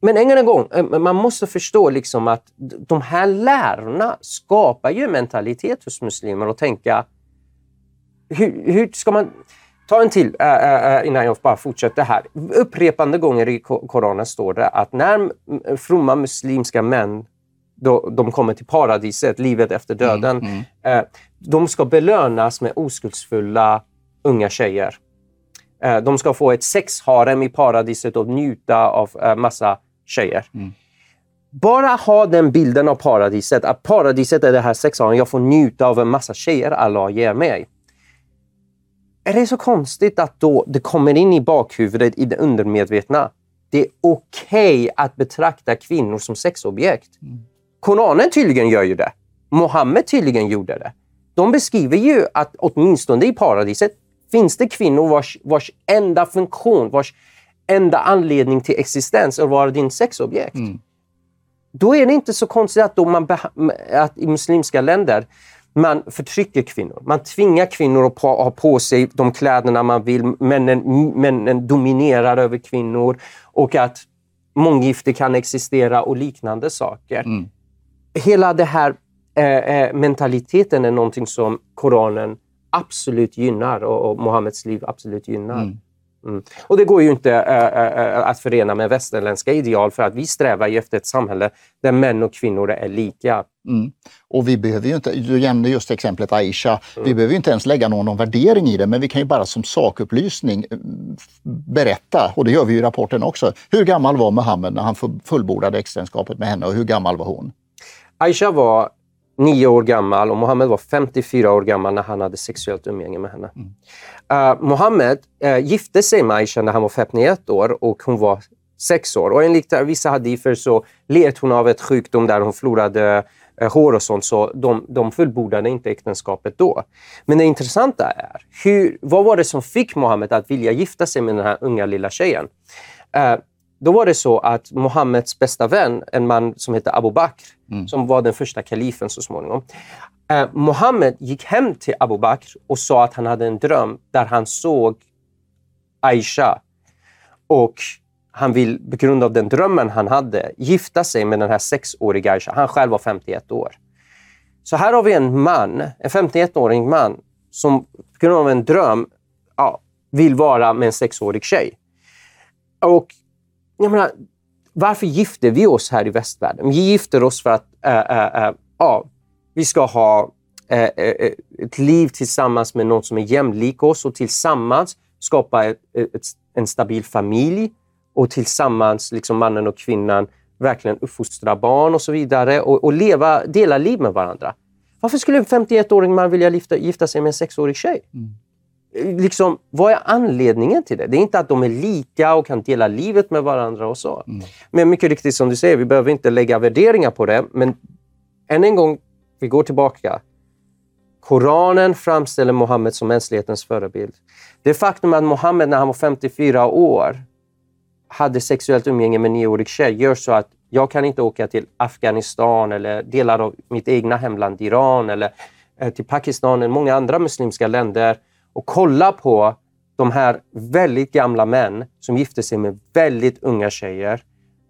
men en gång, eh, man måste förstå liksom att de här lärorna skapar ju mentalitet hos muslimer och tänka hur, hur ska man... Ta en till äh, innan jag bara fortsätter här. Upprepande gånger i Koranen står det att när fromma muslimska män då de kommer till paradiset, livet efter mm, döden, mm, mm. Eh, de ska belönas med oskuldsfulla unga tjejer. De ska få ett sexharem i paradiset och njuta av eh, massa tjejer. Mm. Bara ha den bilden av paradiset, att paradiset är det här sexharem, jag får njuta av en massa tjejer Allah ger mig. Är det så konstigt att då det kommer in i bakhuvudet, i det undermedvetna, det är okej okay att betrakta kvinnor som sexobjekt? Mm. Koranen tydligen gör ju det. Mohammed tydligen gjorde det. De beskriver ju att åtminstone i paradiset finns det kvinnor vars, vars enda funktion, vars enda anledning till existens är att vara din sexobjekt. Mm. Då är det inte så konstigt att, då man att i muslimska länder man förtrycker kvinnor. Man tvingar kvinnor att ha på sig de kläderna man vill. Männen, männen dominerar över kvinnor och att månggifte kan existera och liknande saker. Mm. Hela den här eh, eh, mentaliteten är någonting som Koranen absolut gynnar och, och Mohammeds liv absolut gynnar. Mm. Mm. Och det går ju inte äh, att förena med västerländska ideal för att vi strävar efter ett samhälle där män och kvinnor är lika. Mm. Och vi behöver ju inte, du nämnde just exemplet Aisha, mm. vi behöver inte ens lägga någon, någon värdering i det, men vi kan ju bara som sakupplysning berätta, och det gör vi i rapporten också, hur gammal var Muhammed när han fullbordade äktenskapet med henne och hur gammal var hon? Aisha var nio år gammal och Mohammed var 54 år gammal när han hade sexuellt umgänge med henne. Mm. Uh, Mohammed uh, gifte sig med Aisha när han var 51 år och hon var sex år. Och enligt vissa hadither så led hon av ett sjukdom där hon förlorade uh, hår och sånt, så de, de fullbordade inte äktenskapet då. Men det intressanta är, hur, vad var det som fick Mohammed att vilja gifta sig med den här unga lilla tjejen? Då var det så att Mohammeds bästa vän, en man som hette Abu Bakr, mm. som var den första kalifen så småningom. Eh, Mohammed gick hem till Abu Bakr och sa att han hade en dröm där han såg Aisha. Och han vill, på grund av den drömmen han hade, gifta sig med den här sexåriga Aisha. Han själv var 51 år. Så här har vi en man, en 51-årig man, som på grund av en dröm ja, vill vara med en sexårig tjej. Och jag menar, varför gifter vi oss här i västvärlden? Vi gifter oss för att äh, äh, äh, vi ska ha eh, eh, eh, ett liv tillsammans med någon som är jämlik oss och tillsammans skapa ett, ett, en stabil familj och tillsammans, liksom mannen och kvinnan, verkligen uppfostra barn och så vidare och, och leva, dela liv med varandra. Varför skulle en 51-åring man vilja gifta, gifta sig med en sexårig tjej? Mm. Liksom, vad är anledningen till det? Det är inte att de är lika och kan dela livet med varandra och så. Mm. Men mycket riktigt som du säger, vi behöver inte lägga värderingar på det. Men än en gång, vi går tillbaka. Koranen framställer Mohammed som mänsklighetens förebild. Det faktum att Mohammed när han var 54 år hade sexuellt umgänge med en nioårig tjej gör så att jag kan inte åka till Afghanistan eller delar av mitt egna hemland Iran eller eh, till Pakistan eller många andra muslimska länder och kolla på de här väldigt gamla män som gifter sig med väldigt unga tjejer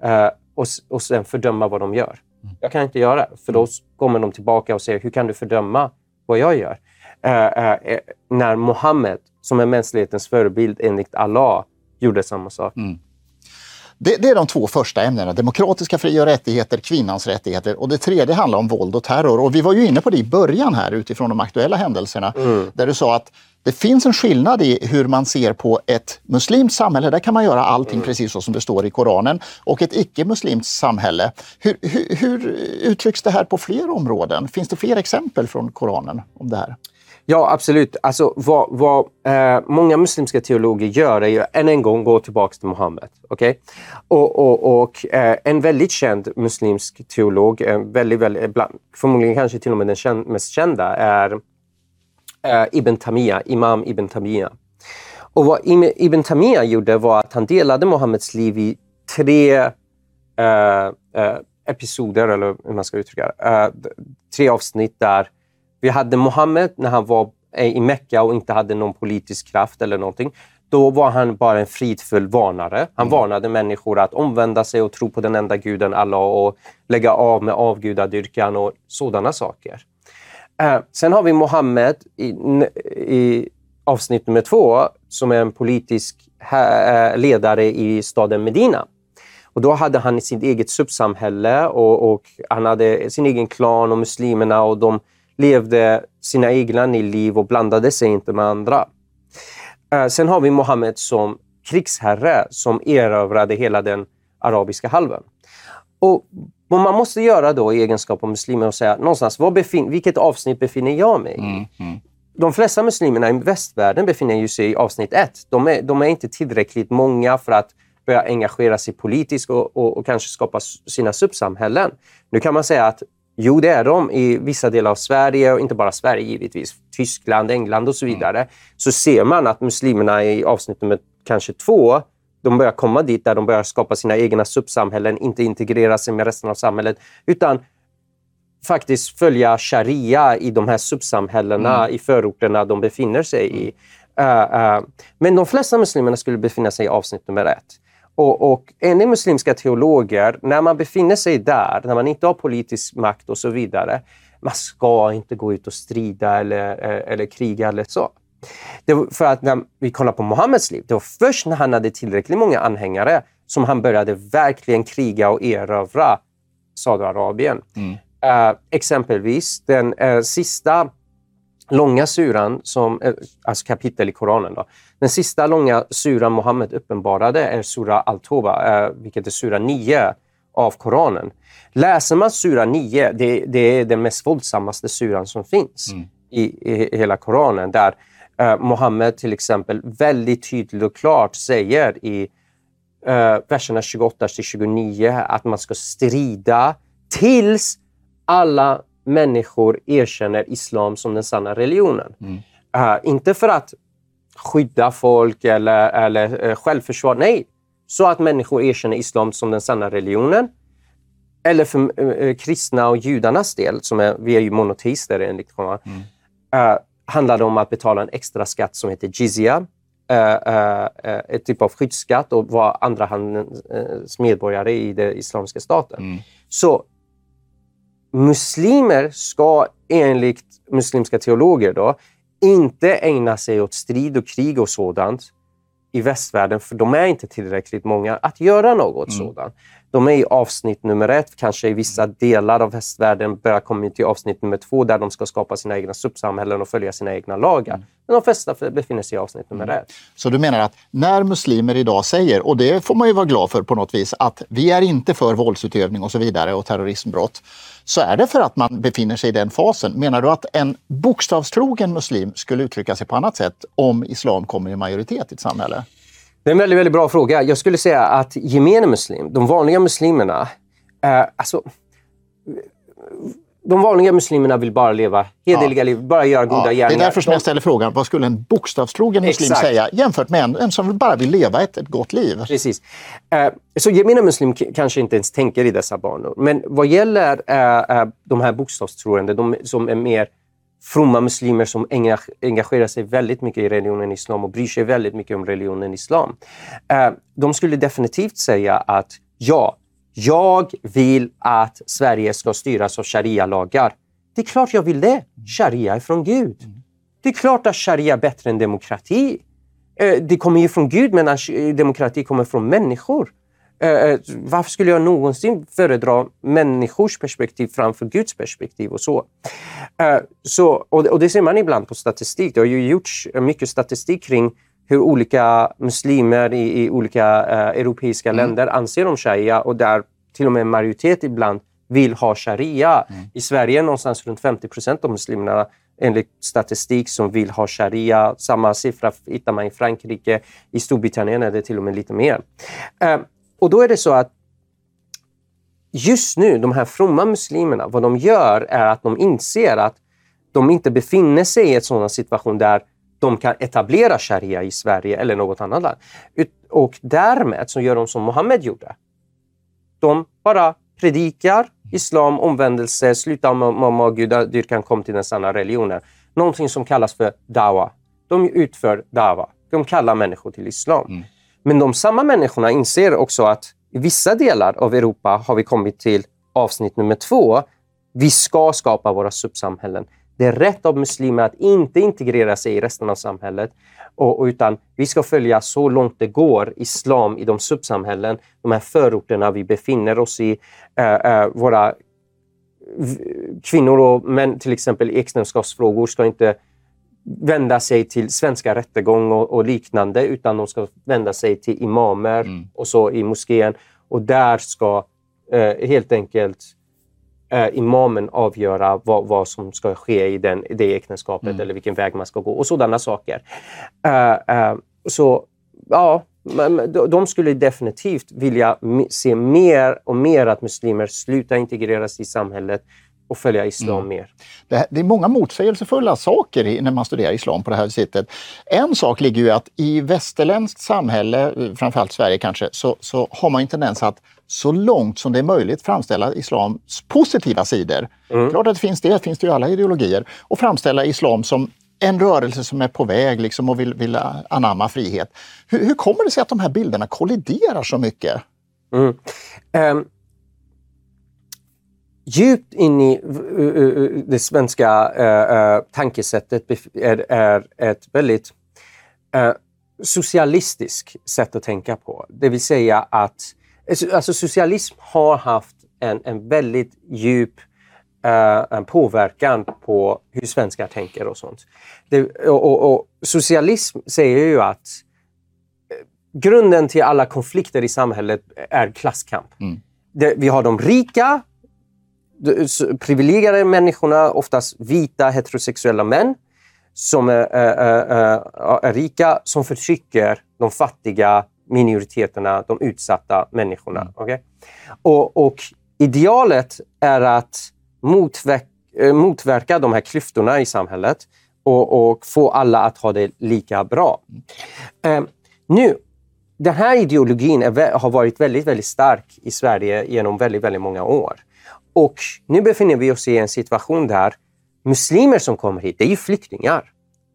eh, och, och sen fördöma vad de gör. Jag kan inte göra det, för då kommer de tillbaka och säger hur kan du fördöma vad jag gör? Eh, när Mohammed, som är mänsklighetens förebild enligt Allah, gjorde samma sak. Mm. Det, det, är de två första ämnena, demokratiska fri och rättigheter, kvinnans rättigheter och det tredje handlar om våld och terror. Och vi var ju inne på det i början här utifrån de aktuella händelserna mm. där du sa att det finns en skillnad i hur man ser på ett muslimskt samhälle, där kan man göra allting mm. precis så som det står i Koranen, och ett icke-muslimskt samhälle. Hur, hur, hur uttrycks det här på fler områden? Finns det fler exempel från Koranen om det här? Ja, absolut. Alltså, vad, vad eh, många muslimska teologer gör är ju än en gång gå tillbaka till Muhammed. Okay? Och, och, och eh, en väldigt känd muslimsk teolog, eh, väldigt, väldigt, bland, förmodligen kanske till och med den känd, mest kända, är eh, Ibn Tamiya, Imam Ibn Tamiya. Och vad Ibn Tamiya gjorde var att han delade Muhammeds liv i tre eh, eh, episoder, eller hur man ska uttrycka det. Eh, tre avsnitt där vi hade Muhammed när han var i Mecka och inte hade någon politisk kraft eller någonting. Då var han bara en fridfull varnare. Han mm. varnade människor att omvända sig och tro på den enda guden Allah och lägga av med avgudadyrkan och sådana saker. Uh, sen har vi Muhammed i, i, avsnitt nummer två som är en politisk uh, ledare i staden Medina. Och då hade han sitt eget subsamhälle och, och han hade sin egen klan och muslimerna och de levde sina egna liv och blandade sig inte med andra. Eh, sen har vi Mohammed som krigsherre som erövrade hela den arabiska halvön. Och vad man måste göra då i egenskap av muslim är att säga någonstans, vad befin vilket avsnitt befinner jag mig i? Mm, mm. De flesta muslimerna i västvärlden befinner sig i avsnitt ett. De är, de är inte tillräckligt många för att börja engagera sig politiskt och, och, och kanske skapa sina subsamhällen. Nu kan man säga att Jo, det är de i vissa delar av Sverige och inte bara Sverige givetvis. Tyskland, England och så mm. vidare. Mm. Så ser man att muslimerna i avsnitt nummer kanske två, de börjar komma dit där de börjar skapa sina egna subsamhällen, inte integrera sig med resten av samhället, utan faktiskt följa sharia i de här subsamhällena mm. i förorterna de befinner sig i. Uh, uh, men de flesta muslimerna skulle befinna sig i avsnitt nummer ett. Och, och enligt muslimska teologer, när man befinner sig där, när man inte har politisk makt och så vidare, man ska inte gå ut och strida eller, eh, eller kriga eller så. Det var för att när vi kollar på Muhammeds liv, det var först när han hade tillräckligt många anhängare som han började verkligen kriga och erövra Saudiarabien. Mm. Uh, exempelvis den uh, sista långa suran, som, uh, alltså kapitel i Koranen, då, den sista långa suran Muhammed uppenbarade är sura Al-Toba, eh, vilket är sura 9 av Koranen. Läser man sura 9, det, det är den mest våldsammaste suran som finns mm. i, i, hela Koranen, där eh, Muhammed till exempel väldigt tydligt och klart säger i eh, verserna 28 till 29 att man ska strida tills alla människor erkänner islam som den sanna religionen. Mm. Uh, inte för att skydda folk eller, eller eh, självförsvar. Nej, så att människor erkänner islam som den sanna religionen. Eller för eh, kristna och judarnas del, som är, vi är ju monoteister enligt Koran, mm. uh, handlar det om att betala en extra skatt som heter jizya. Uh, uh, ett typ av skyddsskatt och vara andrahandens medborgare i den islamiska staten. Mm. Så muslimer ska enligt muslimska teologer då, inte ägna sig åt strid och krig och sådant i västvärlden, för de är inte tillräckligt många att göra något mm. sådant. De är i avsnitt nummer ett, kanske i vissa delar av västvärlden börjar komma till avsnitt nummer två där de ska skapa sina egna subsamhällen och följa sina egna lagar. Mm. Men de flesta befinner sig i avsnitt nummer mm. ett. Så du menar att när muslimer idag säger, och det får man ju vara glad för på något vis, att vi är inte för våldsutövning och så vidare och terrorismbrott, så är det för att man befinner sig i den fasen. Menar du att en bokstavstrogen muslim skulle uttrycka sig på annat sätt om islam kommer i majoritet i ett samhälle? Det är en väldigt, väldigt bra fråga. Jag skulle säga att gemene muslim, de vanliga muslimerna, eh, alltså, de vanliga muslimerna vill bara leva hederliga ja. liv, bara göra goda ja, gärningar. Det är därför som jag ställer frågan, vad skulle en bokstavstrogen muslim Exakt. säga jämfört med en, en, som bara vill leva ett, ett gott liv? Precis. Uh, så gemene muslim kanske inte ens tänker i dessa banor. Men vad gäller uh, uh, de här bokstavstroende, de som är mer fromma muslimer som engagerar sig väldigt mycket i religionen islam och bryr sig väldigt mycket om religionen islam. De skulle definitivt säga att ja, jag vill att Sverige ska styras av sharia-lagar. Det är klart jag vill det. Sharia är från Gud. Det är klart att sharia är bättre än demokrati. Eh, det kommer ju från Gud, men demokrati kommer från människor. Eh, eh, varför skulle jag någonsin föredra människors perspektiv framför Guds perspektiv? och så? så och det ser man ibland på statistik. Det har ju gjorts mycket statistik kring hur olika muslimer i, i olika uh, europeiska mm. länder anser om sharia och där till och med en majoritet ibland vill ha sharia. Mm. I Sverige är någonstans runt 50 procent av muslimerna enligt statistik som vill ha sharia. Samma siffra hittar man i Frankrike. I Storbritannien är det till och med lite mer. Och då är det så att just nu, de här fromma muslimerna, vad de gör är att de inser att de inte befinner sig i en sådan situation där de kan etablera sharia i Sverige eller något annat land. Och därmed så gör de som Mohammed gjorde. De bara predikar islam, omvändelse, sluta med gudadyrkan, kom till den sanna religionen. Någonting som kallas för dawa. De utför dawa. De kallar människor till islam. Mm. Men de samma människorna inser också att i vissa delar av Europa har vi kommit till avsnitt nummer två. Vi ska skapa våra subsamhällen. Det är rätt av muslimer att inte integrera sig i resten av samhället, och, utan vi ska följa så långt det går islam i de subsamhällen, de här förorterna vi befinner oss i. Uh, våra kvinnor och män, till exempel i äktenskapsfrågor, ska inte vända sig till svenska rättegång och, och, liknande, utan de ska vända sig till imamer mm. och så i moskén. Och där ska uh, helt enkelt eh, imamen avgöra vad, vad som ska ske i den, det äktenskapet mm. eller vilken väg man ska gå och sådana saker. Eh, eh, så ja, de skulle definitivt vilja se mer och mer att muslimer slutar integreras i samhället och följa islam mm. mer. Det, det, är många motsägelsefulla saker i, när man studerar islam på det här sättet. En sak ligger ju att i västerländskt samhälle, framförallt Sverige kanske, så, så har man en tendens att så långt som det är möjligt framställa islams positiva sidor. Mm. Klart att det finns det, det finns det ju alla ideologier. Och framställa islam som en rörelse som är på väg liksom och vill, vill anamma frihet. Hur, hur kommer det sig att de här bilderna kolliderar så mycket? Mm. Um, djupt in i det svenska uh, uh, tankesättet är, är ett väldigt uh, socialistiskt sätt att tänka på. Det vill säga att Alltså socialism har haft en, en väldigt djup en påverkan på hur svenskar tänker och sånt. Det, och, och, och, socialism säger ju att eh, grunden till alla konflikter i samhället är klasskamp. Mm. Det, vi har de rika, privilegierade människorna, oftast vita heterosexuella män, som är, är, är, är, rika, som förtrycker de fattiga minoriteterna, de utsatta människorna. Mm. Okay? Och, och, idealet är att motverka, eh, motverka de här klyftorna i samhället och, och, få alla att ha det lika bra. Eh, nu, den här ideologin har varit väldigt, väldigt stark i Sverige genom väldigt, väldigt många år. Och nu befinner vi oss i en situation där muslimer som kommer hit, det är ju flyktingar.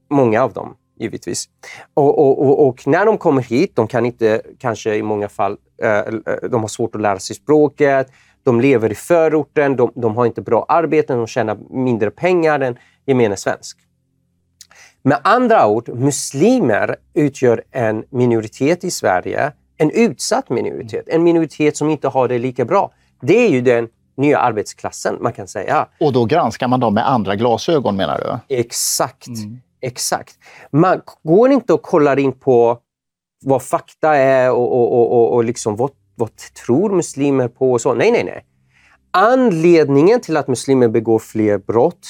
Många av dem givetvis. Och, och, och, och, när de kommer hit, de kan inte kanske i många fall, eh, eh, de har svårt att lära sig språket, de lever i förorten, de, de har inte bra arbeten, de tjänar mindre pengar än gemene svensk. Med andra ord, muslimer utgör en minoritet i Sverige, en utsatt minoritet, en minoritet som inte har det lika bra. Det är ju den nya arbetsklassen, man kan säga. Och då granskar man dem med andra glasögon menar du? Exakt. Mm. Exakt. Man går inte och kollar in på vad fakta är och, och, och, och, liksom vad, vad tror muslimer på och så. Nej, nej, nej. Anledningen till att muslimer begår fler brott,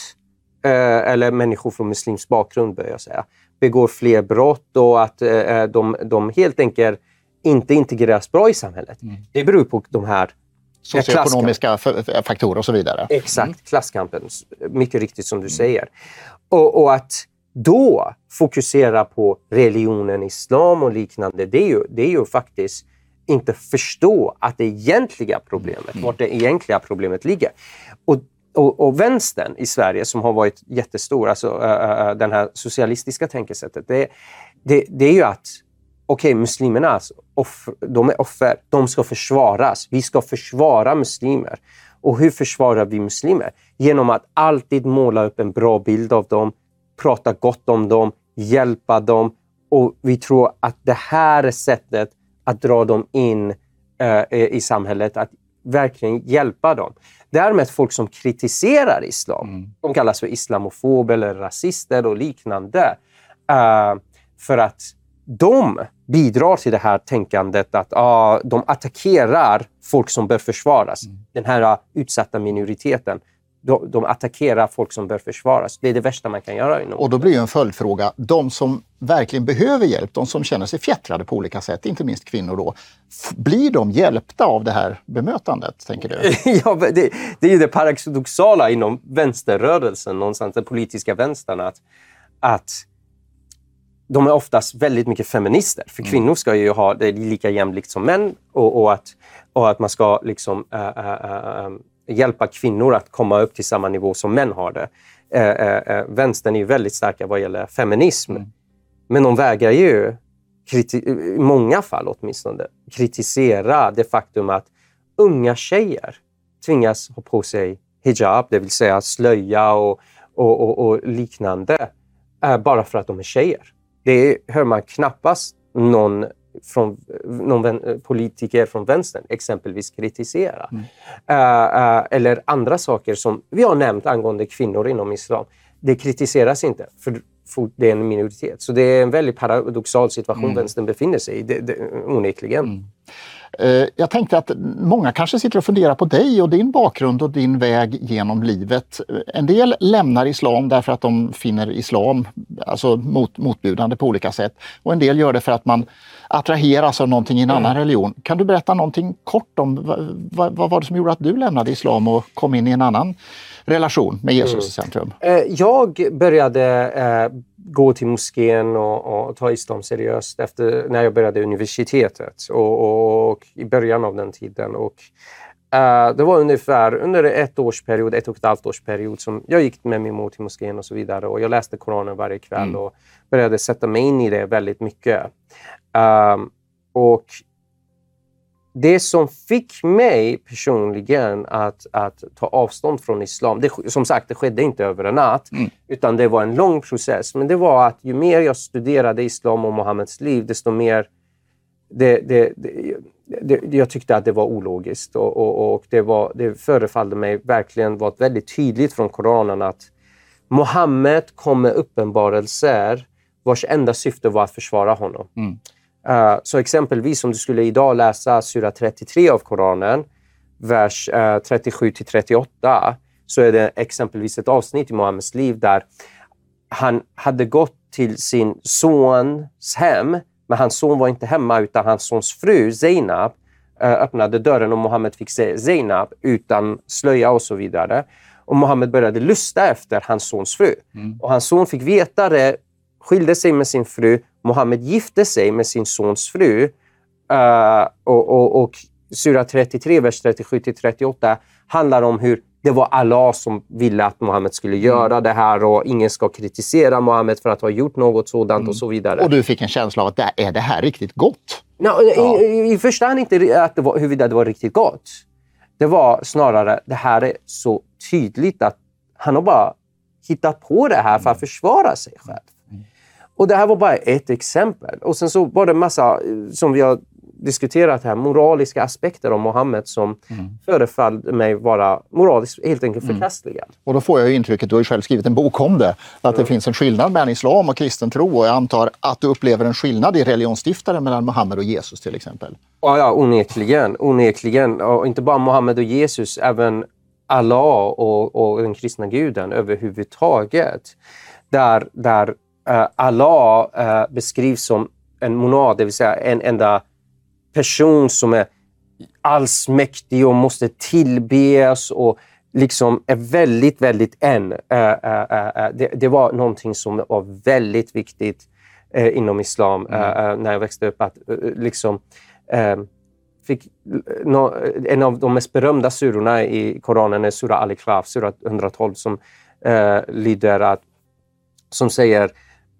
eh, eller människor från muslimsk bakgrund bör jag säga, begår fler brott och att eh, de, de helt enkelt inte integreras bra i samhället. Mm. Det beror på de här Socioekonomiska faktorer och så vidare. Exakt, mm. klasskampen. Mycket riktigt som du säger. Och, och, att då fokusera på religionen islam och liknande, det är ju, det är ju faktiskt inte förstå att det egentliga problemet, mm. vart det egentliga problemet ligger. Och, och, och vänstern i Sverige som har varit jättestor, alltså äh, den här socialistiska tänkesättet, det, det, det är ju att okej, okay, muslimerna alltså, offer, de är offer. De ska försvaras. Vi ska försvara muslimer. Och hur försvarar vi muslimer? Genom att alltid måla upp en bra bild av dem, prata gott om dem, hjälpa dem. Och vi tror att det här är sättet att dra dem in eh, i samhället, att verkligen hjälpa dem. Därmed folk som kritiserar islam, mm. de kallas för islamofober eller rasister och liknande. Uh, för att de bidrar till det här tänkandet att ah, de attackerar folk som bör försvaras. Mm. Den här utsatta minoriteten. De, de, attackerar folk som bör försvaras. Det är det värsta man kan göra. Inom och då blir en följdfråga. De som verkligen behöver hjälp, de som känner sig fjättrade på olika sätt, inte minst kvinnor då. Blir de hjälpta av det här bemötandet, tänker du? ja, det, det är ju det paradoxala inom vänsterrörelsen, någonstans den politiska vänstern, att, att de är oftast väldigt mycket feminister. För mm. kvinnor ska ju ha det lika jämlikt som män och, och, att, och att man ska liksom, äh, äh, äh, hjälpa kvinnor att komma upp till samma nivå som män har det. Äh, vänstern är ju väldigt starka vad gäller feminism. Mm. Men de vägrar ju, i många fall åtminstone, kritisera det faktum att unga tjejer tvingas ha på sig hijab, det vill säga slöja och, och, och, och liknande, bara för att de är tjejer. Det hör man knappast någon, från, någon politiker från vänstern exempelvis kritisera. Mm. Uh, uh, eller andra saker som vi har nämnt angående kvinnor inom islam. Det kritiseras inte, för, för det är en minoritet. Så det är en väldigt paradoxal situation mm. vänstern befinner sig i, det, det, onekligen. Mm. Eh, jag tänkte att många kanske sitter och funderar på dig och din bakgrund och din väg genom livet. En del lämnar islam därför att de finner islam alltså mot, motbjudande på olika sätt. Och en del gör det för att man attraheras av någonting i en annan religion. Kan du berätta någonting kort om vad, vad var det som gjorde att du lämnade islam och kom in i en annan relation med Jesus mm. i centrum? Eh, jag började eh, gå till moskén och, och, ta islam seriöst efter, när jag började universitetet och, och i början av den tiden. Och, uh, det var ungefär under ett årsperiod, ett och ett halvt årsperiod som jag gick med min mor till moskén och så vidare. Och jag läste Koranen varje kväll mm. och började sätta mig in i det väldigt mycket. Um, och det som fick mig personligen att, att ta avstånd från islam, det, som sagt, det skedde inte över en natt, mm. utan det var en lång process. Men det var att ju mer jag studerade islam och Muhammeds liv, desto mer det, det, det, jag tyckte att det var ologiskt och, och, och det, var, det förefallde mig verkligen vara väldigt tydligt från Koranen att Muhammed kom med uppenbarelser vars enda syfte var att försvara honom. Mm. Uh, så exempelvis om du skulle idag läsa sura 33 av Koranen, vers uh, eh, 37 till 38, så är det exempelvis ett avsnitt i Muhammeds liv där han hade gått till sin sons hem, men hans son var inte hemma utan hans sons fru Zainab uh, öppnade dörren och Muhammed fick se Zainab utan slöja och så vidare. Och Muhammed började lusta efter hans sons fru. Mm. Och hans son fick veta det, skilde sig med sin fru Mohammed gifte sig med sin sons fru uh, och, och, och Sura 33, vers 37-38 handlar om hur det var Allah som ville att Mohammed skulle mm. göra mm. det här och ingen ska kritisera Mohammed för att ha gjort något sådant mm. och så vidare. Och du fick en känsla av att det, är det här riktigt gott? No, ja. första hand inte att det var, huruvida det var riktigt gott. Det var snarare, det här är så tydligt att han har bara hittat på det här för att mm. försvara sig själv. Och det här var bara ett exempel. Och sen så var det massa, som vi har diskuterat här moraliska aspekter om Mohammed som mm. förefaller mig vara moraliskt helt enkelt mm. förkastliga. Mm. Och då får jag ju intrycket, du har ju själv skrivit en bok om det, att mm. det finns en skillnad mellan islam och kristen tro och jag antar att du upplever en skillnad i religionsstiftaren mellan Mohammed och Jesus till exempel. Ja, ja onekligen. onekligen. Och inte bara Mohammed och Jesus, även Allah och, och den kristna guden överhuvudtaget. Där, där Allah uh, beskrivs som en monad, det vill säga en enda person som är allsmäktig och måste tillbes och liksom är väldigt, väldigt en. Uh, det, var någonting som var väldigt viktigt inom islam mm. när jag växte upp. Att, liksom, fick, en av de mest berömda surorna i Koranen är Sura Al-Ikhlas, sura 112, som lyder att, som säger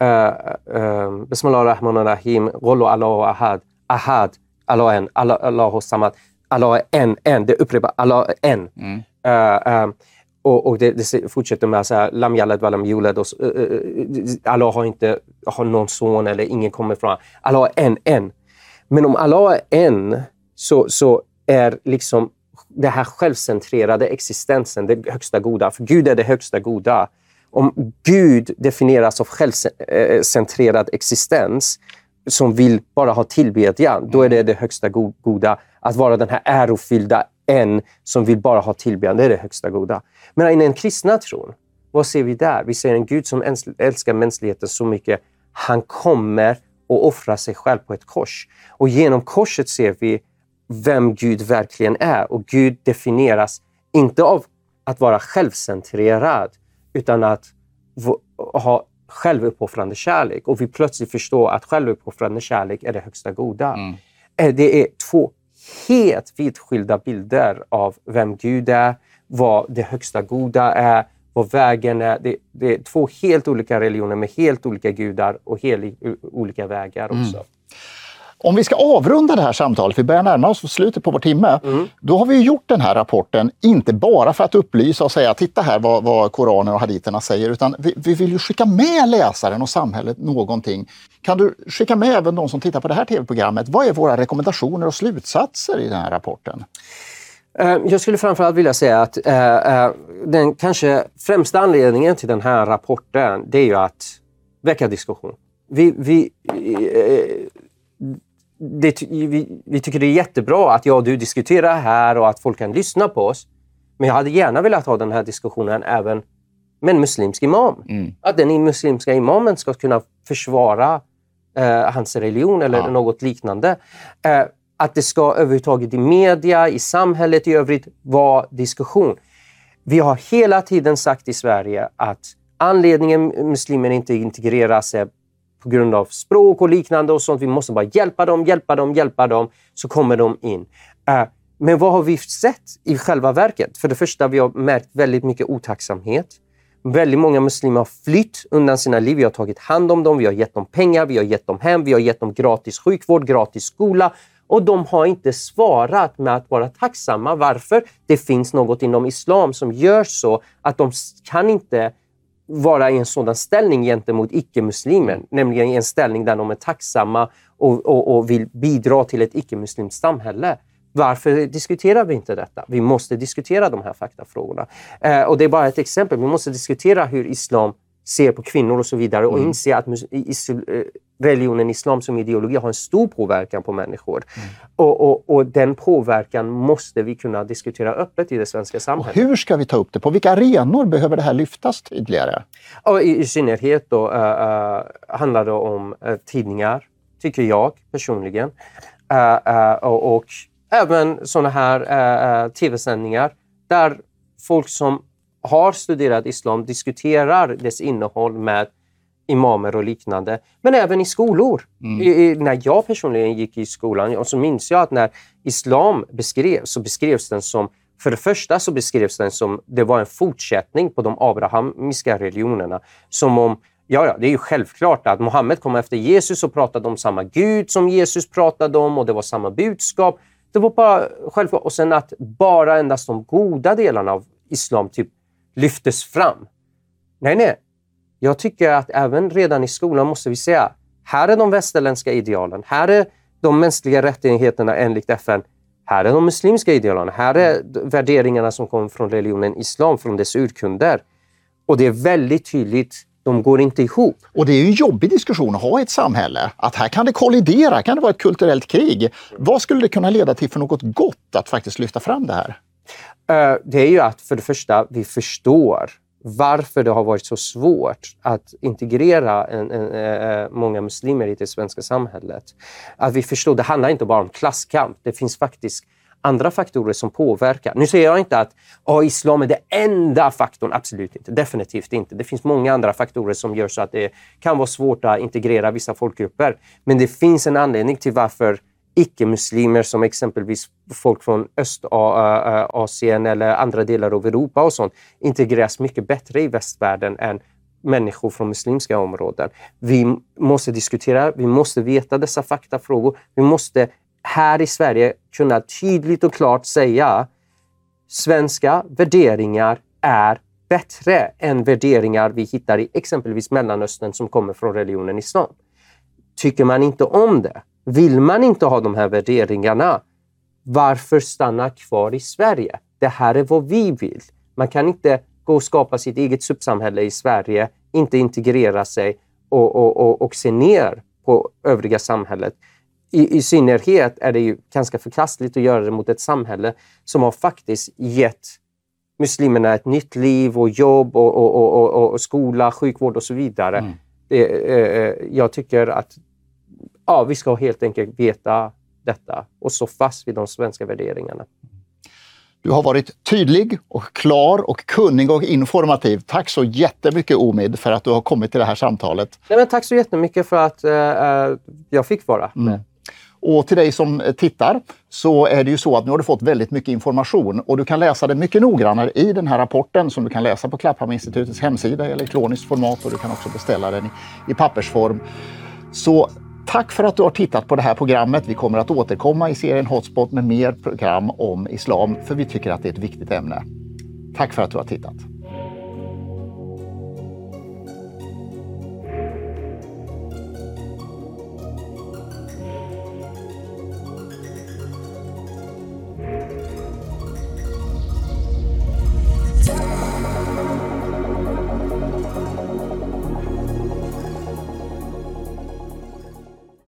uh, Bismillah ar-Rahman ar-Rahim, Rollo Allahu Ahad, Ahad, Allah en, Allahu Samad, Allah en, en. Det upprepar Allah en. Mm. Uh, um, och, och det, det, fortsätter med så här, Lam yalad walam yulad. Uh, uh, Allah har inte har någon son eller ingen kommer från. Allah är en, en. Men om Allah är en så, så är liksom den här självcentrerade existensen det högsta goda. För Gud är det högsta goda. Om Gud definieras av självcentrerad existens som vill bara ha tillbedjan, då är det det högsta goda. Att vara den här ärofyllda en som vill bara ha tillbedjan, det är det högsta goda. Men i den kristna tron, vad ser vi där? Vi ser en Gud som älskar mänskligheten så mycket. Han kommer och offrar sig själv på ett kors. Och genom korset ser vi vem Gud verkligen är. Och Gud definieras inte av att vara självcentrerad, utan att ha självuppoffrande kärlek. Och vi plötsligt förstår att självuppoffrande kärlek är det högsta goda. Mm. Eh, det är två helt vitt skilda bilder av vem Gud är, vad det högsta goda är, vad vägen är. Det, det är två helt olika religioner med helt olika gudar och helt olika vägar också. Mm. Om vi ska avrunda det här samtalet, vi börjar närma oss slutet på vår timme, mm. då har vi gjort den här rapporten, inte bara för att upplysa och säga titta här vad, vad Koranen och haditerna säger, utan vi, vi, vill ju skicka med läsaren och samhället någonting. Kan du skicka med även de som tittar på det här tv-programmet, vad är våra rekommendationer och slutsatser i den här rapporten? Eh, jag skulle framförallt vilja säga att uh, uh, den kanske främsta anledningen till den här rapporten, det är ju att väcka diskussion. Vi, vi, det, vi, vi, tycker det är jättebra att jag och du diskuterar här och att folk kan lyssna på oss. Men jag hade gärna velat ha den här diskussionen även med en muslimsk imam. Mm. Att den muslimska imamen ska kunna försvara eh, hans religion eller ja. något liknande. Eh, att det ska överhuvudtaget i media, i samhället i övrigt vara diskussion. Vi har hela tiden sagt i Sverige att anledningen muslimer inte integrerar sig på grund av språk och liknande och sånt. Vi måste bara hjälpa dem, hjälpa dem, hjälpa dem, så kommer de in. Uh, men vad har vi sett i själva verket? För det första, vi har märkt väldigt mycket otacksamhet. Väldigt många muslimer har flytt undan sina liv. Vi har tagit hand om dem, vi har gett dem pengar, vi har gett dem hem, vi har gett dem gratis sjukvård, gratis skola. Och de har inte svarat med att vara tacksamma. Varför? Det finns något inom islam som gör så att de kan inte vara i en sådan ställning gentemot icke-muslimer, nämligen i en ställning där de är tacksamma och, och, och vill bidra till ett icke-muslimskt samhälle. Varför diskuterar vi inte detta? Vi måste diskutera de här faktafrågorna. Eh, och det är bara ett exempel. Vi måste diskutera hur islam ser på kvinnor och så vidare och mm. inse att eh, religionen islam som ideologi har en stor påverkan på människor. Mm. Och, och, och, den påverkan måste vi kunna diskutera öppet i det svenska samhället. Och hur ska vi ta upp det? På vilka arenor behöver det här lyftas tydligare? Och i, i synnerhet då, uh, uh, handlar det om uh, tidningar, tycker jag personligen. och, och även sådana här tv-sändningar där folk som har studerat islam diskuterar dess innehåll med imamer och liknande. Men även i skolor. Mm. I, i, när jag personligen gick i skolan och så minns jag att när islam beskrevs så beskrevs den som för det första så beskrevs den som det var en fortsättning på de abrahamiska religionerna. Som om Ja, ja, det är ju självklart att Mohammed kom efter Jesus och pratade om samma Gud som Jesus pratade om och det var samma budskap. Det var bara självklart. Och sen att bara endast de goda delarna av islam typ lyftes fram. Nej, nej. Jag tycker att även redan i skolan måste vi säga, här är de västerländska idealen. Här är de mänskliga rättigheterna enligt FN. Här är de muslimska idealen. Här är värderingarna som kommer från religionen islam, från dess urkunder. Och det är väldigt tydligt de går inte ihop. Och det är ju en jobbig diskussion att ha i ett samhälle. Att här kan det kollidera, kan det vara ett kulturellt krig. Vad skulle det kunna leda till för något gott att faktiskt lyfta fram det här? Eh, det är ju att för det första, vi förstår varför det har varit så svårt att integrera en, en, en, många muslimer i det svenska samhället. Att vi förstår, det handlar inte bara om klasskamp. Det finns faktiskt andra faktorer som påverkar. Nu säger jag inte att oh, islam är den enda faktorn. Absolut inte. Definitivt inte. Det finns många andra faktorer som gör så att det kan vara svårt att integrera vissa folkgrupper. Men det finns en anledning till varför icke-muslimer som exempelvis folk från Östasien eller andra delar av Europa och sånt integreras mycket bättre i västvärlden än människor från muslimska områden. Vi måste diskutera, vi måste veta dessa faktafrågor. Vi måste här i Sverige kunna tydligt och klart säga svenska värderingar är bättre än värderingar vi hittar i exempelvis Mellanöstern som kommer från religionen islam. Tycker man inte om det, vill man inte ha de här värderingarna, varför stanna kvar i Sverige? Det här är vad vi vill. Man kan inte gå och skapa sitt eget subsamhälle i Sverige, inte integrera sig och, och, och, och se ner på övriga samhället i, i synnerhet är det ju ganska förkastligt att göra det mot ett samhälle som har faktiskt gett muslimerna ett nytt liv och jobb och, och, och, och skola, sjukvård och så vidare. Mm. Det, eh, jag tycker att ja, vi ska helt enkelt veta detta och stå fast vid de svenska värderingarna. Du har varit tydlig och klar och kunnig och informativ. Tack så jättemycket Omid för att du har kommit till det här samtalet. Nej, men tack så jättemycket för att uh, jag fick vara med. Mm. Och till dig som tittar så är det ju så att nu har du fått väldigt mycket information och du kan läsa det mycket noggrannare i den här rapporten som du kan läsa på Klapphamninstitutets hemsida i elektroniskt format och du kan också beställa den i, i pappersform. Så tack för att du har tittat på det här programmet. Vi kommer att återkomma i serien Hotspot med mer program om islam för vi tycker att det är ett viktigt ämne. Tack för att du har tittat.